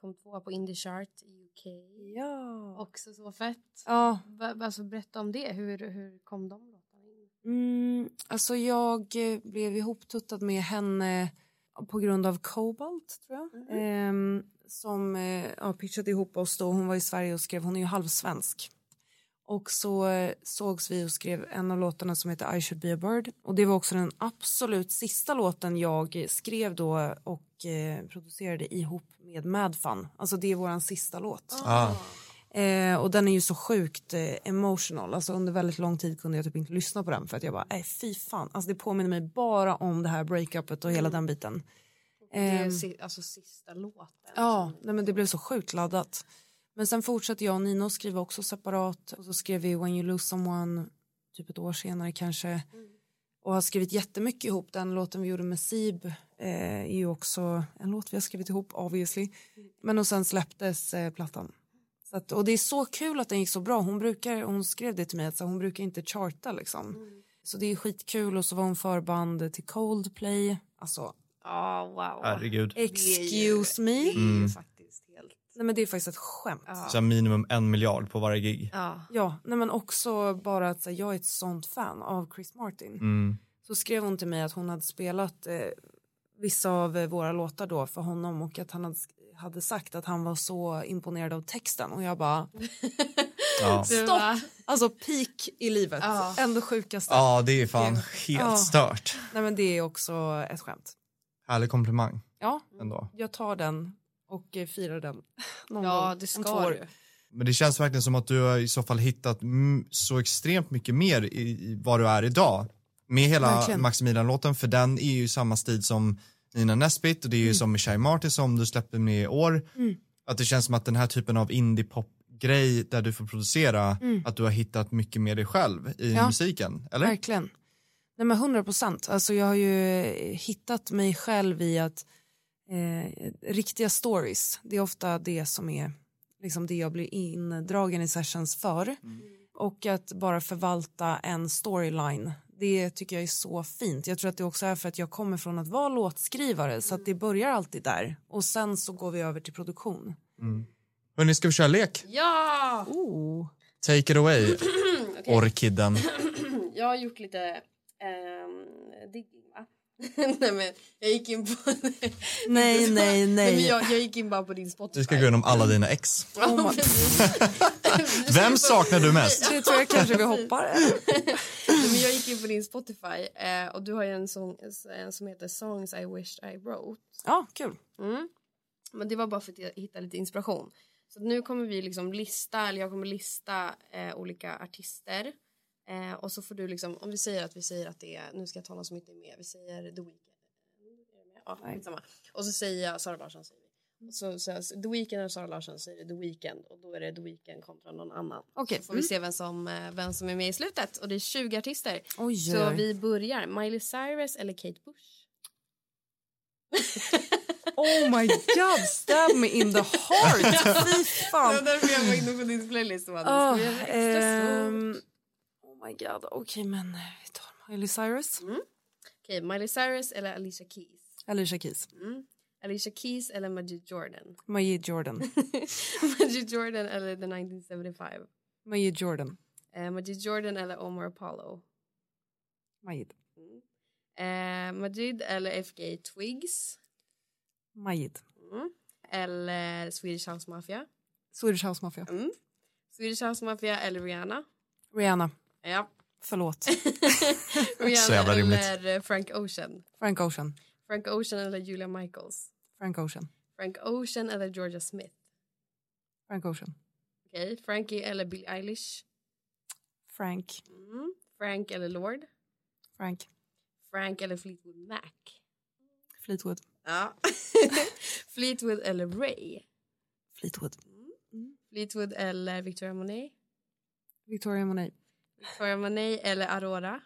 Kom tvåa på Indie Chart i UK. Ja. Också så fett. ja. Alltså, berätta om det. Hur, hur kom de låtarna in? Mm, alltså jag eh, blev ihoptuttad med henne på grund av Cobalt tror jag. Ehm, som eh, ja, pitchade ihop oss då. Hon var i Sverige och skrev, hon är ju halvsvensk. Och så eh, sågs vi och skrev en av låtarna som heter I should be a bird. Och det var också den absolut sista låten jag skrev då och eh, producerade ihop med Madfun. Alltså det är våran sista låt. Ah. Eh, och den är ju så sjukt eh, emotional. Alltså under väldigt lång tid kunde jag typ inte lyssna på den för att jag bara, nej fy fan. Alltså det påminner mig bara om det här breakupet och hela den biten. Det är Ehm, si- alltså sista låten. Ja, nej men det blev så sjukt laddat. Men sen fortsatte jag och Nino skriva också separat. Och så skrev vi When you lose someone typ ett år senare kanske. Och har skrivit jättemycket ihop. Den låten vi gjorde med Sib eh, är ju också en låt vi har skrivit ihop obviously. Men och sen släpptes eh, plattan. Så att, och det är så kul att den gick så bra. Hon, brukar, hon skrev det till mig att så, hon brukar inte charta liksom. Så det är skitkul och så var hon förband till Coldplay. Alltså Ja, wow. Herregud. excuse me. Det är ju faktiskt helt... Nej men det är faktiskt ett skämt. Ja. Så här minimum en miljard på varje gig. Ja. Ja, nej men också bara att så, här, jag är ett sånt fan av Chris Martin. Mm. Så skrev hon till mig att hon hade spelat eh, vissa av eh, våra låtar då för honom och att han hade, hade sagt att han var så imponerad av texten och jag bara Ja. Stopp! Alltså peak i livet, Ja. ändå sjukaste. ja, det är fan Det- helt Ja. stört. Nej men det är också ett skämt. Härlig komplimang Ja, ändå. jag tar den och eh, firar den någon Ja, gång det om två ska år. du. Men det känns verkligen som att du har i så fall hittat mm, så extremt mycket mer i, i vad du är idag. Med hela Verkligen. Maximilian-låten, för den är ju samma stil som Nina Nesbitt och det är ju som med Shy Martin som du släppte med i år. Mm. Att det känns som att den här typen av indie-pop-grej där du får producera, att du har hittat mycket mer dig själv i Mm. Ja. musiken, eller? Verkligen. Nej men 100 procent. Alltså jag har ju hittat mig själv i att eh, riktiga stories, det är ofta det som är liksom det jag blir indragen i sessions för. Och att bara förvalta en storyline, det tycker jag är så fint. Jag tror att det också är för att jag kommer från att vara låtskrivare så att det börjar alltid där. Och sen så går vi över till produktion. Hörni, ska vi köra lek? Ja! Oh. Take it away. Orkidden. Jag har gjort lite um, digging, va? nej, men jag gick in på... Nej, nej, men nej. jag, jag gick in bara på din Spotify. Du ska gå igenom alla dina ex. Precis. Vem saknar du mest? Det tror jag kanske vi hoppar. Nej, men jag gick in på din Spotify eh, och du har ju en sång en som heter Songs I wished I wrote. Ja, kul. Mm. Men det var bara för att jag hittade lite inspiration. Så nu kommer vi liksom lista, eller jag kommer lista eh, olika artister. Eh, och så får du liksom, om vi säger att vi säger att det är, nu ska jag ta någon som inte är med, vi säger The Weeknd. Ja. Och så säger jag Sara Larsson säger vi. Och så, så, så, The Weeknd eller Sara Larsson säger The Weeknd och då är det The Weeknd kontra någon annan. Okej. Så får vi se vem som, eh, vem som är med i slutet. Och det är 20 artister. Oj, Så oj. vi börjar. Miley Cyrus eller Kate Bush? Oh my god, stab me in the heart. Fy Det var fan. därför jag var inne på din playlist. Oh, nu oh my god, okej men eh, vi tar Miley Cyrus. Okej, Miley Cyrus eller Alicia Keys? Alicia Keys. Mm. Alicia Keys eller Majid Jordan? Majid Jordan. Majid Jordan eller The 1975? Majid Jordan. Eh, Majid Jordan eller Omar Apollo? Majid. Eh, Majid eller FK Twigs? Majid. Mm. Eller Swedish House Mafia? Swedish House Mafia. Mm. Swedish House Mafia eller Rihanna? Rihanna. Ja. Förlåt. Så jävla rimligt. eller eh, Frank Ocean? Frank Ocean. Frank Ocean eller Julia Michaels? Frank Ocean. Frank Ocean eller Georgia Smith? Frank Ocean. Okej, Frankie eller Billie Eilish? Frank. Mm. Frank eller Lord? Frank. Frank eller Fleetwood Mac? Fleetwood. Ja. Fleetwood eller Ray? Fleetwood. Fleetwood eller Victoria Monet? Victoria Monet. Victoria Monet eller Aurora?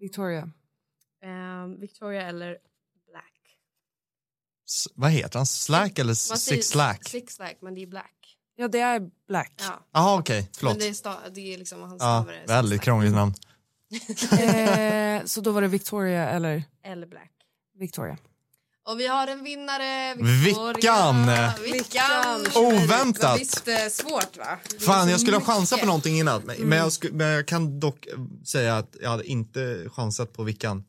Victoria. Ehm, Victoria eller Black? S- vad heter han? Slack eller Six Slack? Six Slack, men det är Black. Ja, det är Black. Ja. Jaha, okej. Förlåt. Men det är, sta- det är liksom han Ja, stavar det. Six väldigt krångligt namn. eh, så då var det Victoria eller Eller Black. Victoria. Och vi har en vinnare. Vickan! Vickan! Oväntat! Visst eh, svårt va? Fan, jag skulle ha chansat på någonting innan. Men, men, jag, men jag kan dock säga att jag hade inte chansat på Vickan.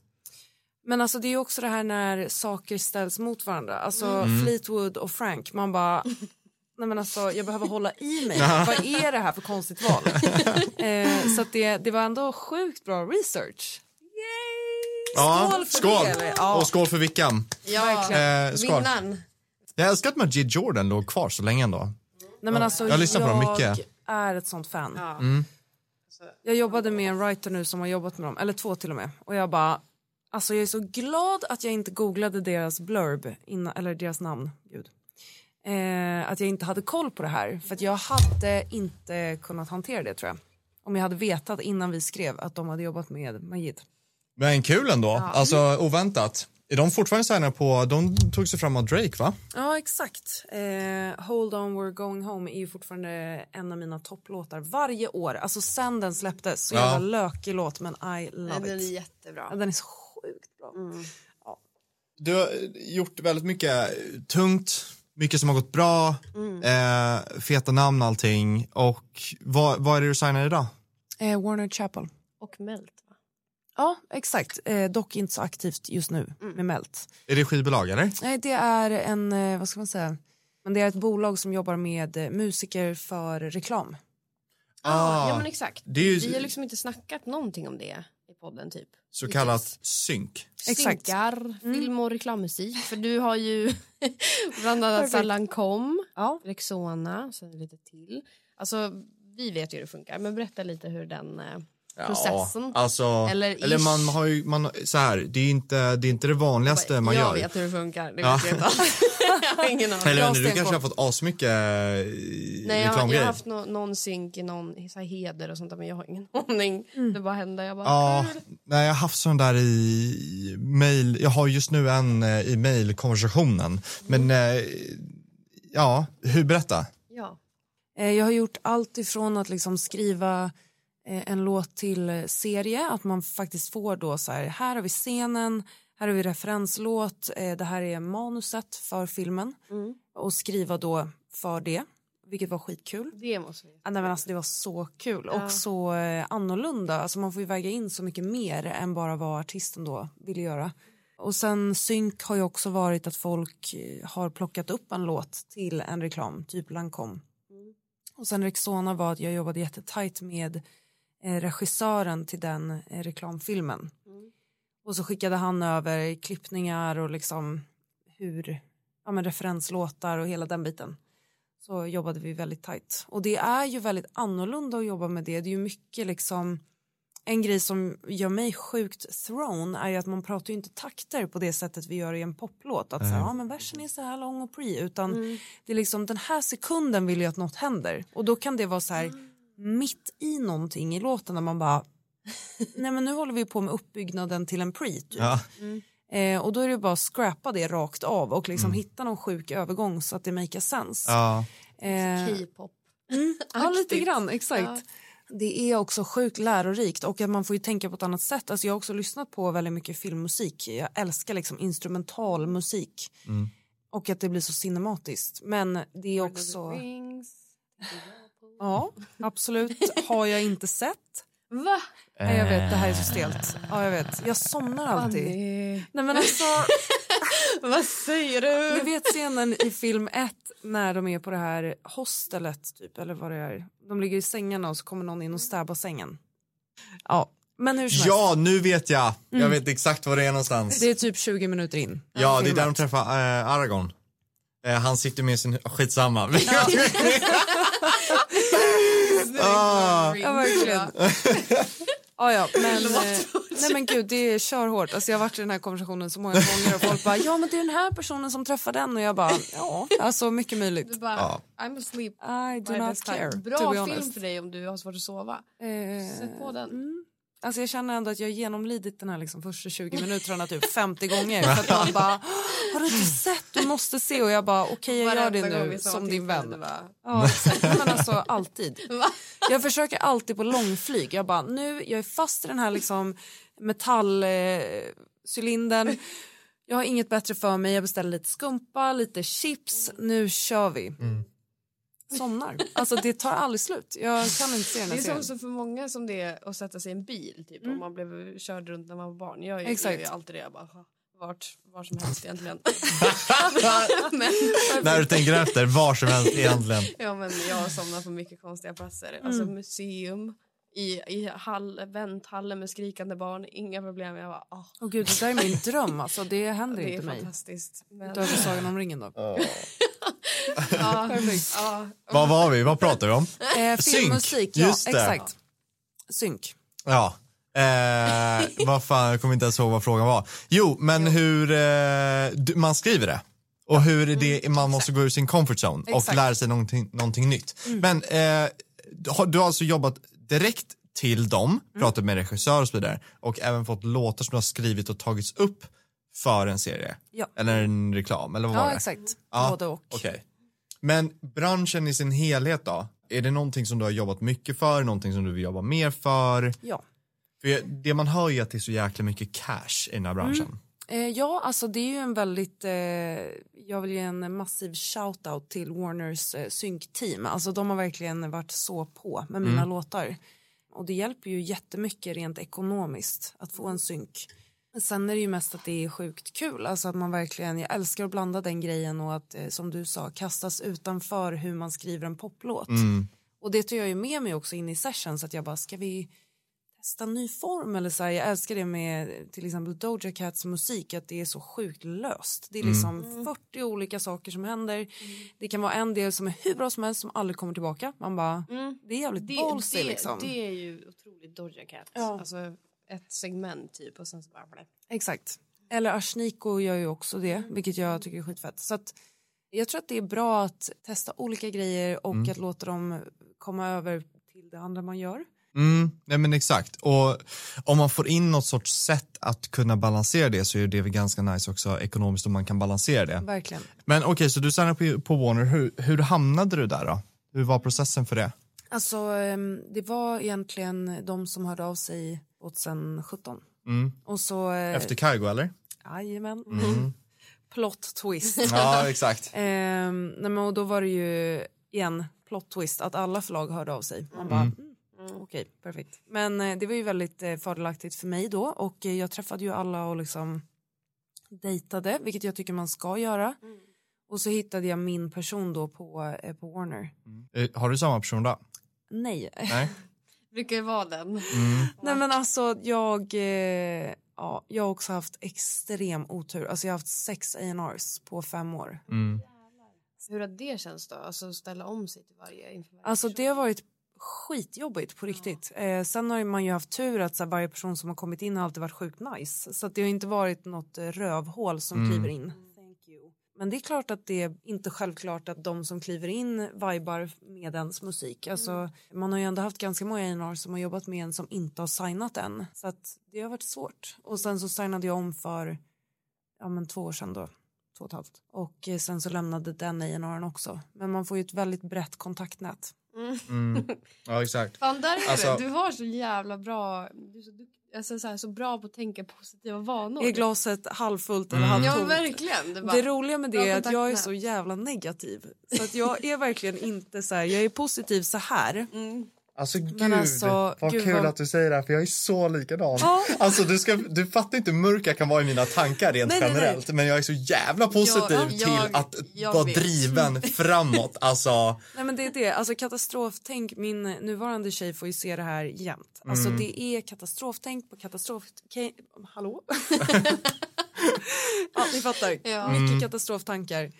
Men alltså det är ju också det här när saker ställs mot varandra. Alltså Mm. Fleetwood och Frank, man bara Nej men alltså jag behöver hålla i mig. Vad är det här för konstigt val? eh, så att det, det var ändå sjukt bra research. Ja, Skål för skål. det? Ja. Och skål för Vickan. Ja, Eh, skål. vinnaren. Jag älskar att Majid Jordan låg kvar så länge ändå. Nej men alltså Jag lyssnar på dem mycket. Jag är ett sånt fan. Ja. Jag jobbade med en writer nu som har jobbat med dem, eller två till och med. Och jag bara, alltså jag är så glad att jag inte googlade deras blurb, innan, eller deras namn, gud. Eh, att jag inte hade koll på det här. För att jag hade inte kunnat hantera det tror jag. Om jag hade vetat innan vi skrev att de hade jobbat med Majid. Men kul ändå. Alltså oväntat. Är de fortfarande signade på, de tog sig fram av Drake va? Ja exakt. Eh, Hold on we're going home är ju fortfarande en av mina topplåtar varje år. Alltså sen den släpptes. Så Ja. jävla lökig låt men I Nej, love den är it. jättebra. Ja, den är så sjukt bra. Du har gjort väldigt mycket tungt, mycket som har gått bra, eh, feta namn allting. Och vad, vad är det du signar idag? Eh, Warner Chappell. Och Melt? Ja, exakt. Eh, dock inte så aktivt just nu med Melt. Är det skivbolag eller? Nej, det är en, eh, vad ska man säga, men det är ett bolag som jobbar med eh, musiker för reklam. Ah, ja men exakt. det är ju- Vi har liksom inte snackat någonting om det i podden typ. Så Hittills. kallat synk. Exakt. Synkar, film och reklammusik. För du har ju bland annat Perfekt. Lancome, Ja. Rexona sen lite till. Alltså vi vet ju hur det funkar men berätta lite hur den eh, Ja, processen. alltså, Eller eller, man har ju, man, så här, det är inte det, är inte det vanligaste man jag gör. vet hur det funkar, det Ja. vet jag inte jag har ingen aning. Eller du kanske har fått asmycket eh, Nej, jag, jag har haft nå- någon synk i någon så här, heder och sånt där, men jag har ingen aning. Det bara hände. Jag bara, Ja, nej, jag har haft sån där i mail. Jag har just nu en eh, i mailkonversationen. Men eh, ja, hur berätta? Ja. Jag har gjort allt ifrån att liksom skriva en låt till eh, serie, att man faktiskt får då så här, här har vi scenen, här har vi referenslåt, eh, det här är manuset för filmen och skriva då för det, vilket var skitkul. Det måste vi. Ja, Nej, men alltså, det var så kul och så eh, annorlunda. Alltså, man får ju väga in så mycket mer än bara vad artisten då vill göra. Och sen synk har ju också varit att folk eh, har plockat upp en låt till en reklam, typ Lancome. Och sen Rexona var att jag jobbade jättetajt med eh, regissören till den eh, reklamfilmen. Och så skickade han över klippningar och liksom hur, ja men referenslåtar och hela den biten så jobbade vi väldigt tajt. Och det är ju väldigt annorlunda att jobba med det. Det är ju mycket liksom en grej som gör mig sjukt thrown är ju att man pratar ju inte takter på det sättet vi gör i en poplåt. Att här, ja men versen är så här lång och pre utan det är liksom den här sekunden vill jag att något händer och då kan det vara så här mitt i någonting i låten när man bara nej men nu håller vi på med uppbyggnaden till en pre typ. Ja. Eh, och då är det bara att scrappa det rakt av och liksom hitta någon sjuk övergång så att det makes sense. Ja. Eh, K-pop. ja, lite grann, exakt. Det är också sjukt lärorikt och att man får ju tänka på ett annat sätt. Alltså jag har också lyssnat på väldigt mycket filmmusik. Jag älskar liksom instrumental musik. Och att det blir så cinematiskt. Men det är också... Ja, absolut. Har jag inte sett. Va? Nej, jag vet, det här är så stelt. Ja, jag vet. Jag somnar alltid. Annie. Nej men alltså, Vad säger ni du? vet scenen i film ett när de är på det här hostelet typ, eller vad det är. De ligger i sängarna och så kommer någon in och stäbar sängen. Ja, men hur som helst. ja, nu vet jag. Jag vet exakt var det är någonstans. Det är typ 20 minuter in. ja, det är där de träffar eh, Aragorn. Eh, han sitter med sin, skitsamma. Ah. Ja, verkligen. Ja, ja, men, eh, nej men gud, det är körhårt. Alltså, jag har varit i den här konversationen så många gånger och folk bara, ja men det är den här personen som träffar den och jag bara, ja, alltså mycket möjligt. Du bara, Ja. I'm asleep. I do not time. care, Bra film honest. för dig om du har svårt att sova. Eh, Sätt på den. mm. Alltså jag känner ändå att jag har genomlidit den här liksom första 20 minuterna typ 50 gånger för att man bara, har du inte sett, du måste se och jag bara, okej jag gör det nu som din vän. bara, Ja, exakt. Men alltså alltid. Jag försöker alltid på långflyg. Jag bara, nu, jag är fast i den här liksom metallcylindern. jag har inget bättre för mig. Jag beställer lite skumpa, lite chips. Nu kör vi. Somnar. Alltså det tar aldrig slut. Jag kan inte se den Det här är som så för många som det är att sätta sig i en bil typ om man blev körd runt när man var barn. Jag, Exakt. gör ju alltid det. Jag bara, "Ha, vart, var som helst egentligen. men, När du tänker efter, var som helst egentligen. ja, men jag har somnat på mycket konstiga platser. Alltså museum, i, i hall, vänthallen med skrikande barn. Inga problem. Jag bara, ah, Åh gud, det där är min dröm. Alltså, det händer det är inte mig. fantastiskt. Men, Utöver Sagan om ringen då. Ja, Vad var vi? Vad pratar vi om? Eh, filmmusik, ja Just det. exakt. Synk. Ja. Eh, vad fan, jag kommer inte ens ihåg vad frågan var. Jo, men hur eh, man skriver det. Och hur är det, man måste gå ur sin comfort zone och Mm, Exakt. lära sig någonting, någonting nytt. Men eh, du har- du har alltså jobbat direkt till dem, Mm. pratat med regissör och så vidare och även fått låtar som du har skrivit och tagits upp för en serie. Ja. Eller en reklam, eller vad var Ja det? exakt, Ja, både och. Okej. Men branschen i sin helhet då? Är det någonting som du har jobbat mycket för, någonting som du vill jobba mer för? Ja. För det man hör ju att det är så jäkla mycket cash i den här branschen. Eh, ja, alltså det är ju en väldigt, eh, jag vill ge en massiv shout-out till Warners eh, synkteam. Alltså de har verkligen varit så på med mina låtar. Och det hjälper ju jättemycket rent ekonomiskt att få en synk. Sen är det ju mest att det är sjukt kul, alltså att man verkligen, jag älskar att blanda den grejen och att eh, som du sa kastas utanför hur man skriver en poplåt. Och det tar jag ju med mig också in i sessions att jag bara, ska vi testa en ny form eller så här, jag älskar det med till exempel Doja Cats musik att det är så sjukt löst. Det är liksom 40 olika saker som händer. Det kan vara en del som är hur bra som helst som aldrig kommer tillbaka. Man bara, det är jävligt det, ballsy det, liksom. det är ju otroligt Doja Cat. Ja. Alltså ett segment typ och sen så bara blä. Exakt. Eller Ashniko gör ju också det, vilket jag tycker är skitfett. Så att jag tror att det är bra att testa olika grejer och att låta dem komma över till det andra man gör. Mm, nej men exakt. Och om man får in något sorts sätt att kunna balansera det så är det väl ganska nice också ekonomiskt om man kan balansera det. Verkligen. Men okej, så du signade på, på Warner, hur, hur hamnade du där då? Hur var processen för det? Alltså ehm, det var egentligen de som hörde av sig 2017. Mm. Och så... eh, Efter Kygo eller? Jajamän. Mm. Plot twist. Ja, exakt. Ehm, nej, men och då var det ju igen plot twist att alla förlag hörde av sig. Man bara, mm. okej, perfekt. Men eh, det var ju väldigt eh, fördelaktigt för mig då och eh, jag träffade ju alla och liksom dejtade, vilket jag tycker man ska göra. Och så hittade jag min person då på, eh, på Warner. Eh, Har du samma person då? Nej. Nej? Brukar ju vara den. Nej men alltså jag, eh, ja, jag har också haft extrem otur. Alltså jag har haft sex A&Rs på fem år. Mm. Hur har det känns då? Alltså ställa om sig till varje inför varje Alltså det har varit skitjobbigt på riktigt. Eh, sen har man ju haft tur att så här, varje person som har kommit in har alltid varit sjukt nice. Så att det har inte varit något eh, rövhål som kliver in. Men det är klart att det är inte självklart att de som kliver in vibar med ens musik. Alltså, Man har ju ändå haft ganska många A&R som har jobbat med en som inte har signat än. Så att det har varit svårt. Och sen så signade jag om för ja, men två år sedan då. Två och ett halvt. Och eh, sen så lämnade den A&R'n också. Men man får ju ett väldigt brett kontaktnät. Mm. Ja, exakt. Fan, där är Alltså-. Du har så jävla bra... Du är så, dukt- alltså, så, här, så bra på att tänka positiva vanor. Är glaset halvfullt eller Mm. Ja, halvtomt? verkligen. Det, bara, Det roliga med Bra det är att jag är så jävla negativ. Så att jag är verkligen inte så här, jag är positiv så här. mm. Alltså gud, alltså, vad gud, kul vad- att du säger det här för jag är så likadan. Ja. Alltså du, ska, du fattar inte hur mörk jag kan vara i mina tankar rent Nej, nej, nej. generellt men jag är så jävla positiv Jag- till jag- att jag vara vet. driven framåt. Alltså, Nej men det är det, alltså katastroftänk, min nuvarande tjej får ju se det här jämt. Alltså Mm. det är katastroftänk på katastrof... Ke- Hallå? ja ni fattar, Ja. Mm. mycket katastroftankar.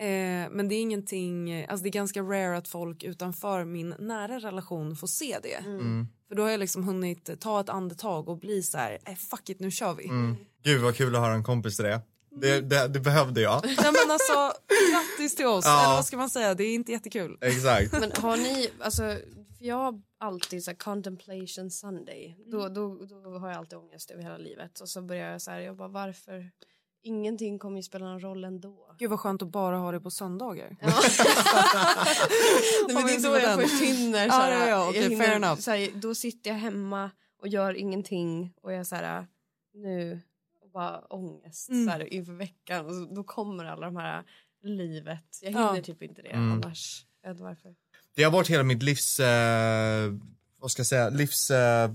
Eh, men det är ingenting, alltså det är ganska rare att folk utanför min nära relation får se det. Mm. För då har jag liksom hunnit ta ett andetag och bli så här, eh, fuck it nu kör vi. mm. gud vad kul att höra en kompis till det. Det, det, det behövde jag. Nej men alltså grattis till oss, Ja. eller vad ska man säga, det är inte jättekul. Exakt. Men har ni... Alltså, för jag har alltid så här, contemplation Sunday. Då, då, då har jag alltid ångest över hela livet. Och så börjar jag så här, jag bara varför? Ingenting kommer ju spela någon roll ändå. Gud vad skönt att bara ha det på söndagar. Nej, men det är då inte jag den? försvinner. Ja, så här, ja, ja, okej, jag hinner- fair enough. Så här, då sitter jag hemma och gör ingenting och jag så här, nu och bara ångest Mm. så här, inför veckan och så, då kommer alla de här livet. Jag Ja. hinner typ inte det Mm. annars. Ed, varför? Det har varit hela mitt livs, eh, vad ska jag säga, livs eh,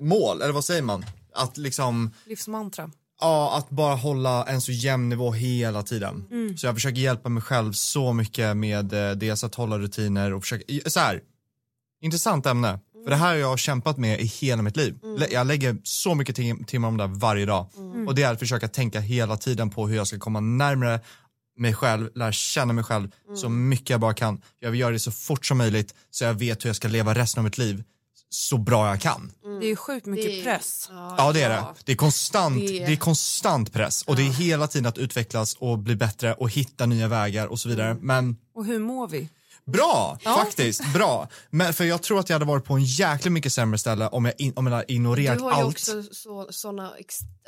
mål, eller vad säger man? Att liksom, Livsmantra. Ja, att bara hålla en så jämn nivå hela tiden. Så jag försöker hjälpa mig själv så mycket med eh, dels att hålla rutiner och försöka, så här, intressant ämne. För det här har jag kämpat med i hela mitt liv. Lä- Jag lägger så mycket tim- timmar om det här varje dag. Och det är att försöka tänka hela tiden på hur jag ska komma närmare mig själv, lära känna mig själv så mycket jag bara kan. Jag vill göra det så fort som möjligt så jag vet hur jag ska leva resten av mitt liv så bra jag kan. Det är ju sjukt mycket Det är- press. Ja det är det. Det är konstant, Det- det är konstant press och det är hela tiden att utvecklas och bli bättre och hitta nya vägar och så vidare. Men Och hur mår vi? bra, faktiskt, bra. Men för jag tror att jag hade varit på en jäkligt mycket sämre ställe om jag, in, om jag hade ignorerat Du har ju allt. också så, såna,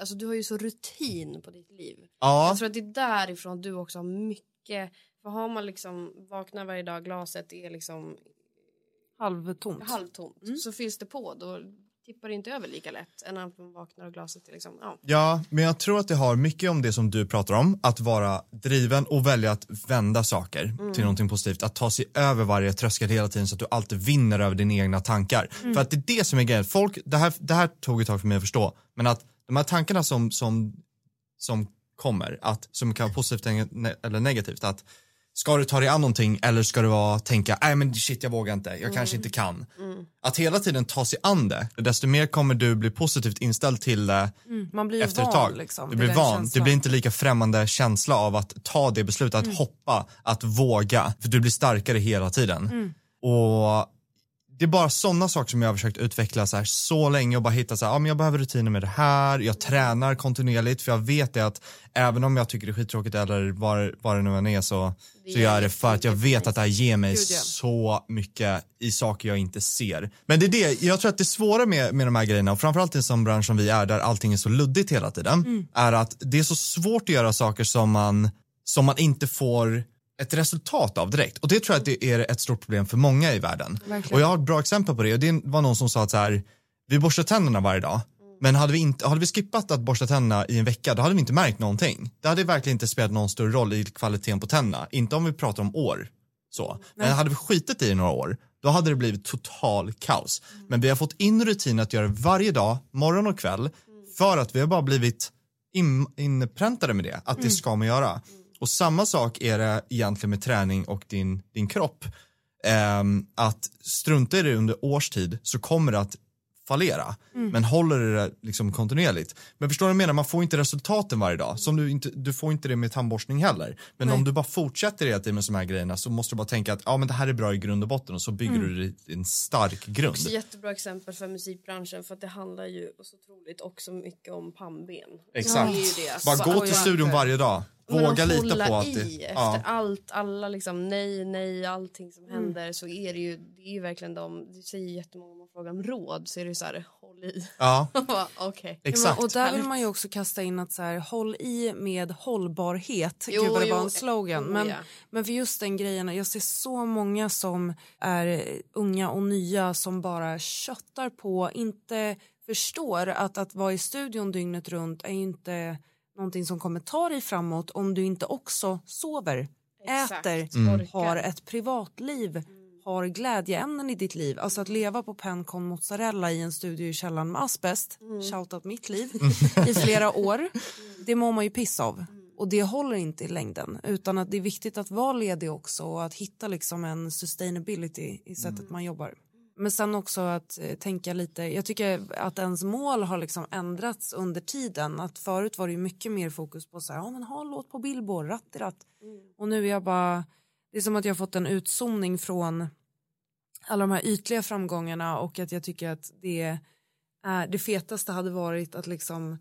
alltså du har ju så rutin på ditt liv. Ja, Jag tror att det är därifrån du också har mycket, för har man liksom vaknar varje dag, glaset är liksom Halvtomt. halvtomt, så fylls det på, då tippar det inte över lika lätt än att man vaknar och glaset är liksom, ja. ja, men jag tror att det har mycket om det som du pratar om, att vara driven och välja att vända saker till någonting positivt, att ta sig över varje tröskel hela tiden så att du alltid vinner över dina egna tankar. För att det är det som är grejen, folk, det här, det här tog ett tag för mig att förstå, men att de här tankarna som, som, som kommer, att, som kan vara positivt eller negativt, att Ska du ta dig an någonting eller ska du vara, tänka, nej men shit jag vågar inte, jag kanske inte kan. Att hela tiden ta sig an det, desto mer kommer du bli positivt inställd till det Mm, Man blir efter ett van. tag. Liksom, du blir van, känslan. det blir inte lika främmande känsla av att ta det beslutet, att hoppa, att våga. För du blir starkare hela tiden. Och det är bara sådana saker som jag har försökt utveckla så, här så länge och bara hitta så här, ja men jag behöver rutiner med det här, jag tränar kontinuerligt för jag vet det att även om jag tycker det är skittråkigt eller vad, vad det nu än är så, så gör jag det för att jag vet att det här ger mig Gud, ja. så mycket i saker jag inte ser. Men det är det, jag tror att det svåra med, med de här grejerna och framförallt i en sån bransch som vi är där allting är så luddigt hela tiden, är att det är så svårt att göra saker som man, som man inte får ett resultat av direkt. Och det tror jag att det är ett stort problem för många i världen. Verkligen. Och jag har ett bra exempel på det och det var någon som sa att så här, vi borstar tänderna varje dag. Men hade vi, inte, hade vi skippat att borsta tänderna i en vecka, då hade vi inte märkt någonting. Det hade verkligen inte spelat någon större roll i kvaliteten på tänderna. Inte om vi pratar om år. Så. Men hade vi skitit i några år, då hade det blivit total kaos. Men vi har fått in rutin att göra varje dag, morgon och kväll, för att vi har bara blivit in, inpräntade med det, att det ska man göra. Och samma sak är det egentligen med träning och din, din kropp. Ehm, att strunta i det under års tid så kommer det att fallera. Men håller du det liksom kontinuerligt. Men förstår du vad jag menar? Man får inte resultaten varje dag. Som du, inte, du får inte det med tandborstning heller. Men om du bara fortsätter hela tiden med de här grejerna så måste du bara tänka att ja, men det här är bra i grund och botten och så bygger du det i en stark grund. Också jättebra exempel för musikbranschen för att det handlar ju så otroligt också mycket om pannben. Exakt. Det är ju det. Bara gå till studion varje dag. Men Våga att lita hålla på att i det... efter Ja. allt, alla liksom nej, nej, allting som Mm. händer så är det ju, det är ju verkligen de, det säger jättemånga om man frågar om råd så är det ju så här, håll i. ja. Ja, exakt. men, och där vill man ju också kasta in att så här, håll i med hållbarhet. Jo, Gud vad det jo, var en slogan. jo, Men, ja. men för just den grejen, jag ser så många som är unga och nya som bara köttar på, inte förstår att att vara i studion dygnet runt är ju inte någonting som kommer ta dig framåt om du inte också sover, Exakt. äter, Mm. har ett privatliv, har glädjeämnen i ditt liv. Alltså att leva på Pencon mozzarella i en studio i källaren med asbest, shoutout mitt liv, i flera år. Det mår man ju piss av. Och det håller inte i längden. Utan att det är viktigt att vara ledig också och att hitta liksom en sustainability i sättet man jobbar. Men sen också att eh, tänka lite, jag tycker att ens mål har liksom ändrats under tiden. Att förut var det mycket mer fokus på så här, ja men ha låt på Billboard, ratt i ratt. Och nu är jag bara, det är som att jag har fått en utzoomning från alla de här ytliga framgångarna och att jag tycker att det, är, det fetaste hade varit att liksom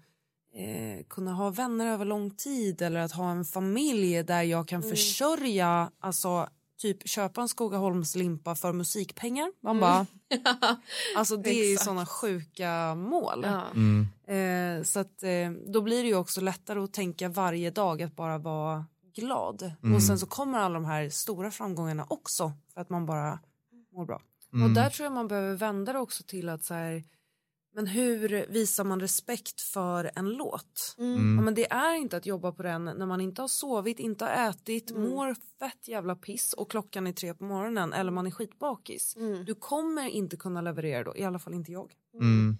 eh, kunna ha vänner över lång tid eller att ha en familj där jag kan försörja, alltså typ köpa en Skogaholmslimpa för musikpengar. Man bara, alltså det är ju sådana sjuka mål. Ja. Mm. Eh, så att eh, då blir det ju också lättare att tänka varje dag att bara vara glad. Och sen så kommer alla de här stora framgångarna också för att man bara mår bra. Och där tror jag man behöver vända det också till att så här, men hur visar man respekt för en låt? Mm. Ja, men det är inte att jobba på den när man inte har sovit, inte har ätit, Mm. mår fett jävla piss och klockan är tre på morgonen eller man är skitbakis. Mm. Du kommer inte kunna leverera då, i alla fall inte jag. Mm.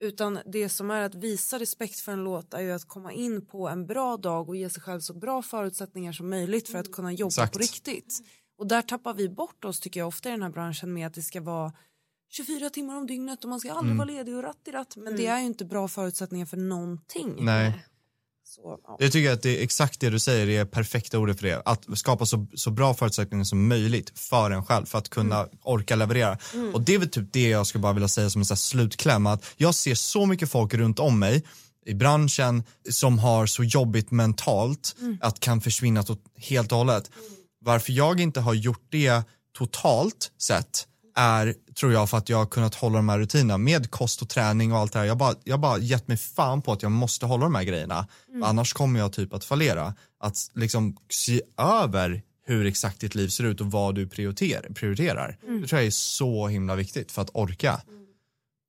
Utan det som är att visa respekt för en låt är ju att komma in på en bra dag och ge sig själv så bra förutsättningar som möjligt för att kunna jobba Exakt. på riktigt. Och där tappar vi bort oss tycker jag ofta i den här branschen med att det ska vara 24 timmar om dygnet och man ska aldrig vara ledig och ratt i ratt. Men det är ju inte bra förutsättningar för någonting. Nej. Så, ja. Jag tycker att det är exakt det du säger är perfekta ordet för det. Att skapa så, så bra förutsättningar som möjligt för en själv för att kunna orka leverera. Och det är väl typ det jag skulle bara vilja säga som en här slutkläm. Att jag ser så mycket folk runt om mig i branschen som har så jobbigt mentalt att kan försvinna helt och hållet. Varför jag inte har gjort det totalt sett är, tror jag, för att jag har kunnat hålla de här rutinerna med kost och träning och allt det här. Jag bara, jag bara gett mig fan på att jag måste hålla de här grejerna. Annars kommer jag typ att fallera. Att liksom se över hur exakt ditt liv ser ut och vad du prioriterar. prioriterar. Det tror jag är så himla viktigt för att orka.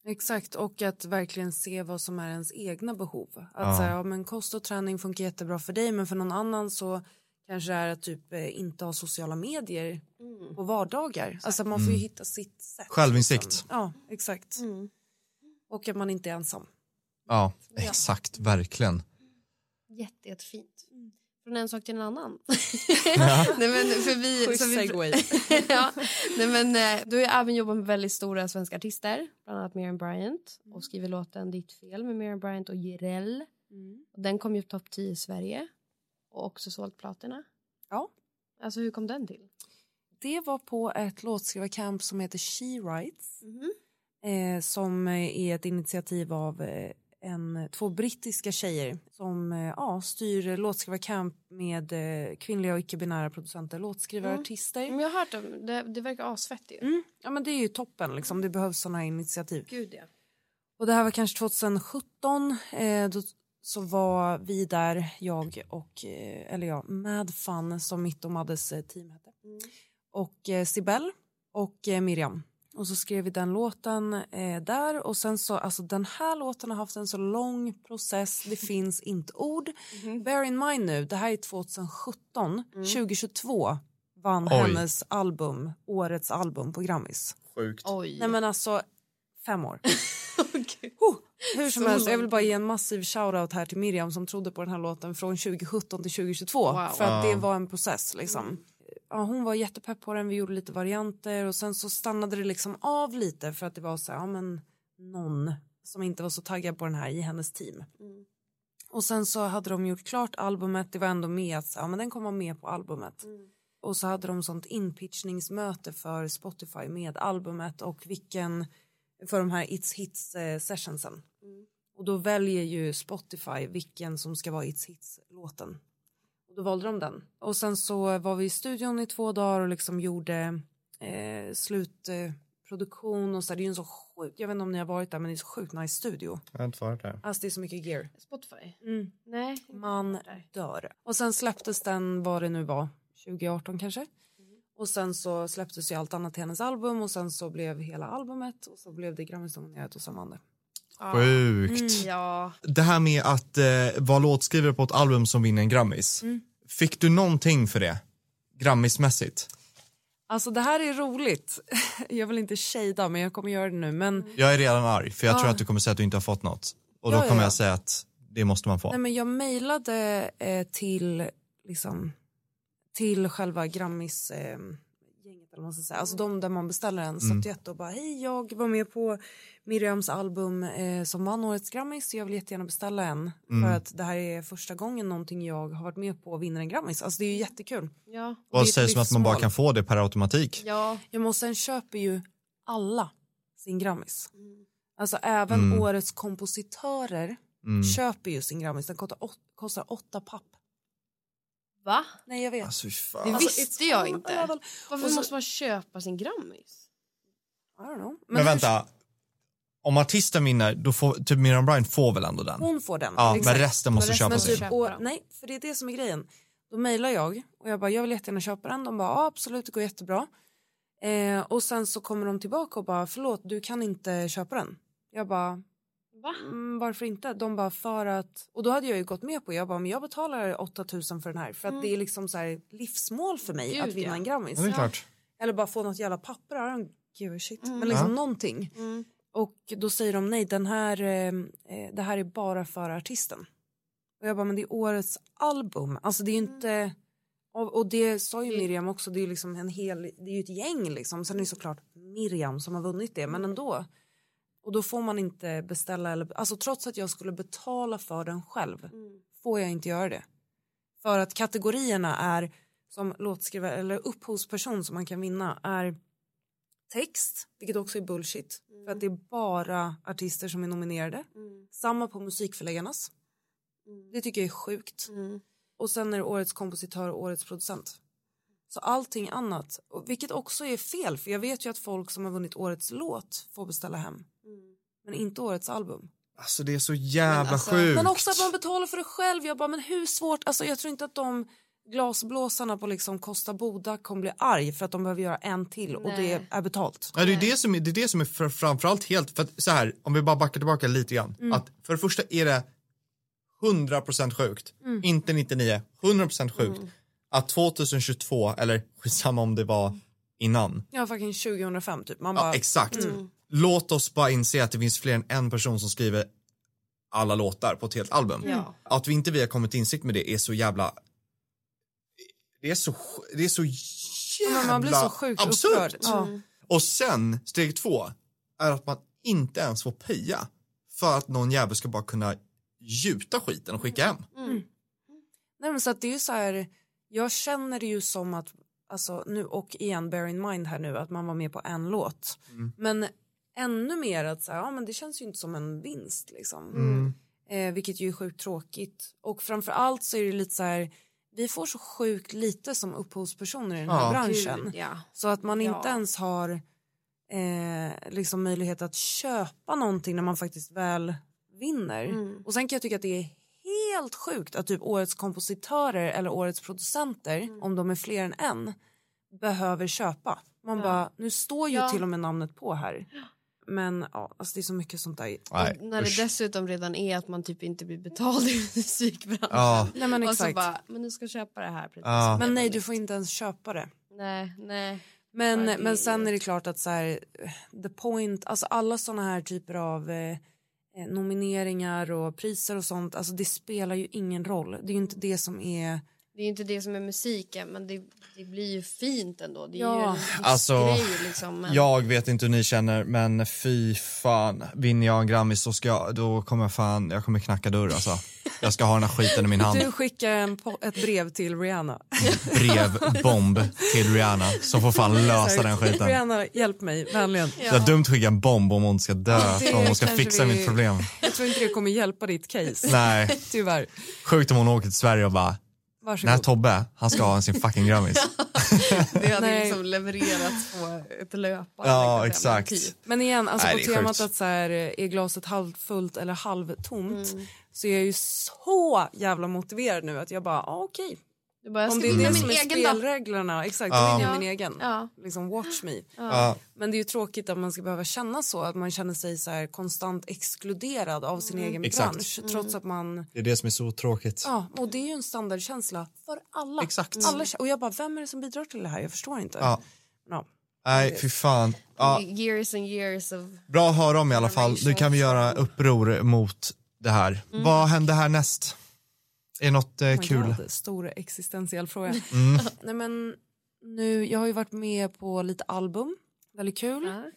Exakt, och att verkligen se vad som är ens egna behov. Att Ja. säga, ja, men kost och träning funkar jättebra för dig men för någon annan så kanske är att typ eh, inte ha sociala medier på vardagar. Alltså man får ju hitta sitt sätt. Självinsikt. liksom. Ja, exakt. Och att man inte är ensam. Ja, exakt, verkligen. Jätte, jättefint. Från en sak till en annan. Nej, men för vi, Schysst så vi, ja, nej, men, eh, du har ju även jobbat med väldigt stora svenska artister, bland annat Miriam Bryant och skriver låten Ditt fel med Miriam Bryant och Jireel. Och Den kom ju på topp 10 i Sverige och också sålt platina. Ja. Alltså hur kom den till? Det var på ett låtskrivarcamp som heter She Writes. Eh, som eh, är ett initiativ av eh, en, två brittiska tjejer som eh, ja, styr låtskrivarcamp med kvinnliga och icke-binära producenter, låtskrivare, artister. Men jag har hört om det, det verkar asfett. Mm. Ja men det är ju toppen liksom, det behövs sådana initiativ. Gud ja. Och det här var kanske 2017, eh, då så var vi där, jag och, eh, eller ja, Mad Fun som mitt och Maddes eh, team hette. Och eh, Sibel och Miriam. Och så skrev vi den låten eh, där och sen så, alltså den här låten har haft en så lång process, det finns inte ord. Bear in mind nu, det här är 2017, 2022 vann Oj. hennes album, årets album på Grammis. Sjukt. Oj. Nej men alltså, fem år. Oh, hur som Så helst, jag vill bara ge en massiv shoutout här till Miriam som trodde på den här låten från 2017 till 2022. Wow. För att det var en process liksom. Ja, hon var jättepepp på den, vi gjorde lite varianter och sen så stannade det liksom av lite för att det var så här, ja men någon som inte var så taggad på den här i hennes team. Och sen så hade de gjort klart albumet, det var ändå med att ja, men den kommer vara med på albumet. Och så hade de sånt inpitchningsmöte för Spotify med albumet och vilken för de här It's Hits eh, sessionsen. Och då väljer ju Spotify vilken som ska vara It's Hits-låten. Och då valde de den. Och sen så var vi i studion i två dagar och liksom gjorde eh, slutproduktion produktion och så. Det är ju en så sjuk, jag vet inte om ni har varit där men det är så sjukt nice studio. Jag har inte varit där. Alltså det är så mycket gear. Spotify? Mm. Nej. Man dör. Och sen släpptes den, vad det nu var, 2018 kanske. Och sen så släpptes ju allt annat till hennes album och sen så blev hela albumet och så blev det Grammis-nominerat och så vann det. Sjukt. Ja. Det här med att eh, vara låtskrivare på ett album som vinner en Grammis. Fick du någonting för det? Grammismässigt? Alltså det här är roligt. Jag vill inte shada men jag kommer göra det nu. Men, Jag är redan arg för jag tror Ja. att du kommer säga att du inte har fått något. Och då Ja, ja, kommer ja. jag säga att det måste man få. nej, men jag mejlade eh, till, liksom, till själva Grammis eh, gänget eller vad man ska säga. Alltså de där man beställer en statyett och bara hej jag var med på Miriams album eh, som vann årets Grammis så jag vill jättegärna beställa en för att det här är första gången någonting jag har varit med på och vinner en Grammis. Alltså det är ju jättekul. Ja. det är Vad ett sägs om att man bara kan få det per automatik? Ja. Ja, men sen köper ju alla sin Grammis. Alltså även årets kompositörer köper ju sin Grammis. Den kostar, åt, kostar åtta papp. Va? Nej jag vet. Alltså fy Det fan. Alltså, visste it's jag inte. level. Varför Och så- måste man köpa sin Grammis? I don't know. Men hur- vänta, om artisten vinner, då får, typ Miriam Bryant får väl ändå den? Hon får den. Ja, men resten måste Men resten köpa Men typ, köpa och, den. nej, för det är det som är grejen. Då mejlar jag och jag bara, jag vill jättegärna köpa den. De bara, ja absolut det går jättebra. Eh, och sen så kommer de tillbaka och bara, förlåt du kan inte köpa den. Jag bara, Va? Mm, varför inte? De bara för att, och då hade jag ju gått med på, jag bara, men jag betalar 8000 för den här för att det är liksom så här livsmål för mig Mm. Gud, att vinna ja. en Grammis. Ja. Eller bara få något jävla papper, I don't give a shit. Mm. Men liksom Ja. någonting. Och då säger de nej, den här, eh, eh, det här är bara för artisten. Och jag bara, men det är årets album. Alltså det är ju Mm. inte, och, och det sa ju Miriam också, det är ju liksom en hel, det är ju ett gäng liksom. Sen är det såklart Miriam som har vunnit det, men ändå. Och då får man inte beställa, eller, alltså trots att jag skulle betala för den själv Mm. får jag inte göra det. För att kategorierna är som låtskrivare eller upphovsperson som man kan vinna är text, vilket också är bullshit. För att det är bara artister som är nominerade. Mm. Samma på musikförläggarnas. Det tycker jag är sjukt. Mm. Och sen är det årets kompositör och årets producent. Så allting annat, och vilket också är fel för jag vet ju att folk som har vunnit årets låt får beställa hem. Men inte årets album. Alltså det är så jävla Men alltså- sjukt. Men också att man betalar för det själv. Jag bara, men hur svårt? Alltså jag tror inte att de glasblåsarna på liksom Costa Boda kommer bli arg för att de behöver göra en till och det är betalt. Ja, det är det som är, det är, det som är för, framförallt helt, för att så här, om vi bara backar tillbaka lite grann. Mm. Att för det första är det 100% sjukt, Mm. inte 99, 100% sjukt. Att 2022, eller skitsamma om det var innan, Ja, fucking 2005 typ. Man ja, bara, exakt. Låt oss bara inse att det finns fler än en person som skriver alla låtar på ett helt album. Ja. Att vi inte vi har kommit till insikt med det är så jävla det är så, det är så jävla man blir så sjukt absurt. Ja. Och sen, steg två, är att man inte ens får peja för att någon jävel ska bara kunna gjuta skiten och skicka hem. Nej, men så att det är ju så här, jag känner det ju som att, alltså nu och igen bear in mind här nu att man var med på en låt. Men ännu mer att så här, ja men det känns ju inte som en vinst liksom. Eh, vilket ju är sjukt tråkigt. Och framför allt så är det lite så här, vi får så sjukt lite som upphovspersoner i den här Ja. branschen. Gud, ja. Så att man inte Ja. ens har eh, liksom möjlighet att köpa någonting när man faktiskt väl vinner. Mm. Och sen kan jag tycka att det är helt sjukt att typ årets kompositörer eller årets producenter, Mm. om de är fler än en, behöver köpa. Man bara, nu står ju Ja. till och med namnet på här. Men ja, alltså det är så mycket sånt där. Nej, när det usch. dessutom redan är att man typ inte blir betald i musikbranschen. Ja. Nej men Och så exakt. bara, men du ska köpa det här. Precis. Ja. Men nej, du får inte ens köpa det. Nej, nej. Men, Ja, det men sen är det klart att så här, the point, alltså alla såna här typer av eh, eh, Eh, nomineringar och priser och sånt, alltså det spelar ju ingen roll. Det är ju inte det som är, det är ju inte det som är musiken men det, det blir ju fint ändå. Det är Ja. ju en Alltså, grej liksom. Men... Jag vet inte hur ni känner men fy fan, vinner jag en Grammis så ska jag, då kommer jag fan, jag kommer knacka dörr alltså. Jag ska ha den här skiten i min hand. du skickar en ett brev till Rihanna. Brevbomb till Rihanna som får fan lösa den skiten. Rihanna, hjälp mig, vänligen. Det är dumt att skicka en bomb om hon ska dö, Det om hon ska fixa vi- mitt problem. Jag tror inte det kommer hjälpa ditt case, Nej, tyvärr. sjukt om hon åker till Sverige och bara, den här Varsågod. Tobbe, han ska ha sin fucking Grammis. Det hade Nej. liksom levererats på ett löpande. Ja, liksom, exakt. typ. Men igen, alltså Nej, på temat sjukt. att så här, är glaset halvfullt eller halvtomt Mm. så är jag ju så jävla motiverad nu att jag bara, ah, okej. Du bara, Om det är det min som är spelreglerna, exakt, Ja. då jag Ja. min egen. Ja. Liksom watch me. Ja, Men det är ju tråkigt att man ska behöva känna så, att man känner sig så här konstant exkluderad av sin egen Exakt. bransch trots att man, det är det som är så tråkigt. ja och det är ju en standardkänsla för alla. Exakt. alla. Och jag bara, vem är det som bidrar till det här? Jag förstår inte. Ja. Ja. Nej, fy fan. Ja, Years and years of... bra att höra om i alla fall. Nu kan vi göra uppror mot det här. Vad händer härnäst? Är det något eh, Oh kul? God, stor existentiell fråga. Mm. Nej men nu, jag har ju varit med på lite album, väldigt kul. Ja.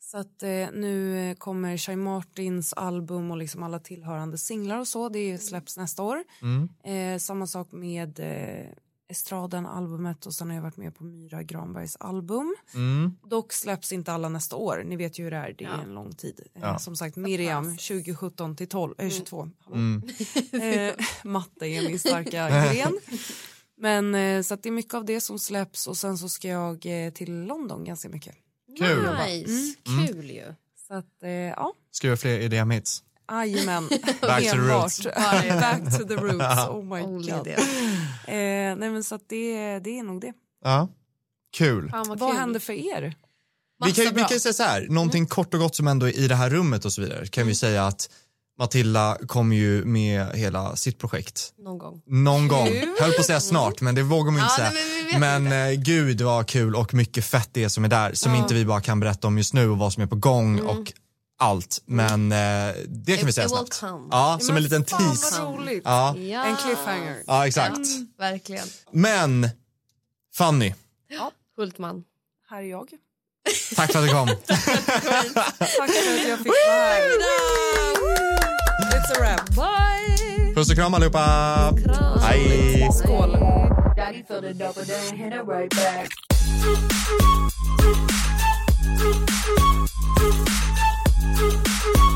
Så att eh, nu kommer Shai Martins album och liksom alla tillhörande singlar och så, det släpps nästa år. Mm. Eh, samma sak med eh, Estraden-albumet och sen har jag varit med på Myra Granbergs album. Mm. Dock släpps inte alla nästa år, ni vet ju hur det är, det är Ja. en lång tid. Eh, Ja. Som sagt, Miriam 2017 till 12, eh, 22. Hallå. Mm. Eh, matte är min starka gren. Men eh, så att det är mycket av det som släpps och sen så ska jag eh, till London ganska mycket. Kul. Nice. Mm. Kul ju. Så att eh, ja, Skriva fler EDM-hits. Jajamän. Back to the Enbart. roots. Back to the roots, oh my Only god. det. Eh, nej men så att det, det är nog det. Ja, kul. Fan vad, Vad kul. händer för er? Vi kan, Massa vi bra. kan säga så här, någonting kort och gott som ändå är i det här rummet och så vidare kan vi säga att Matilda kommer ju med hela sitt projekt. Någon gång. Någon gång. Höll på att säga snart, men det vågar man ju inte Ja, säga. nej, men men eh, gud vad kul och mycket fett det är som är där som inte vi bara kan berätta om just nu och vad som är på gång och allt. Men eh, det kan vi säga snabbt. come. Ja, som en liten tease. Ja, Ja. En cliffhanger. ja, exakt. Verkligen. Men Fanny, Hultman. Här är jag. tack för att du kom. Tack för att jag fick vara här. It's a wrap. Bye! Puss och kram allihopa. Kram. Hej. Skål. Daddy Bye.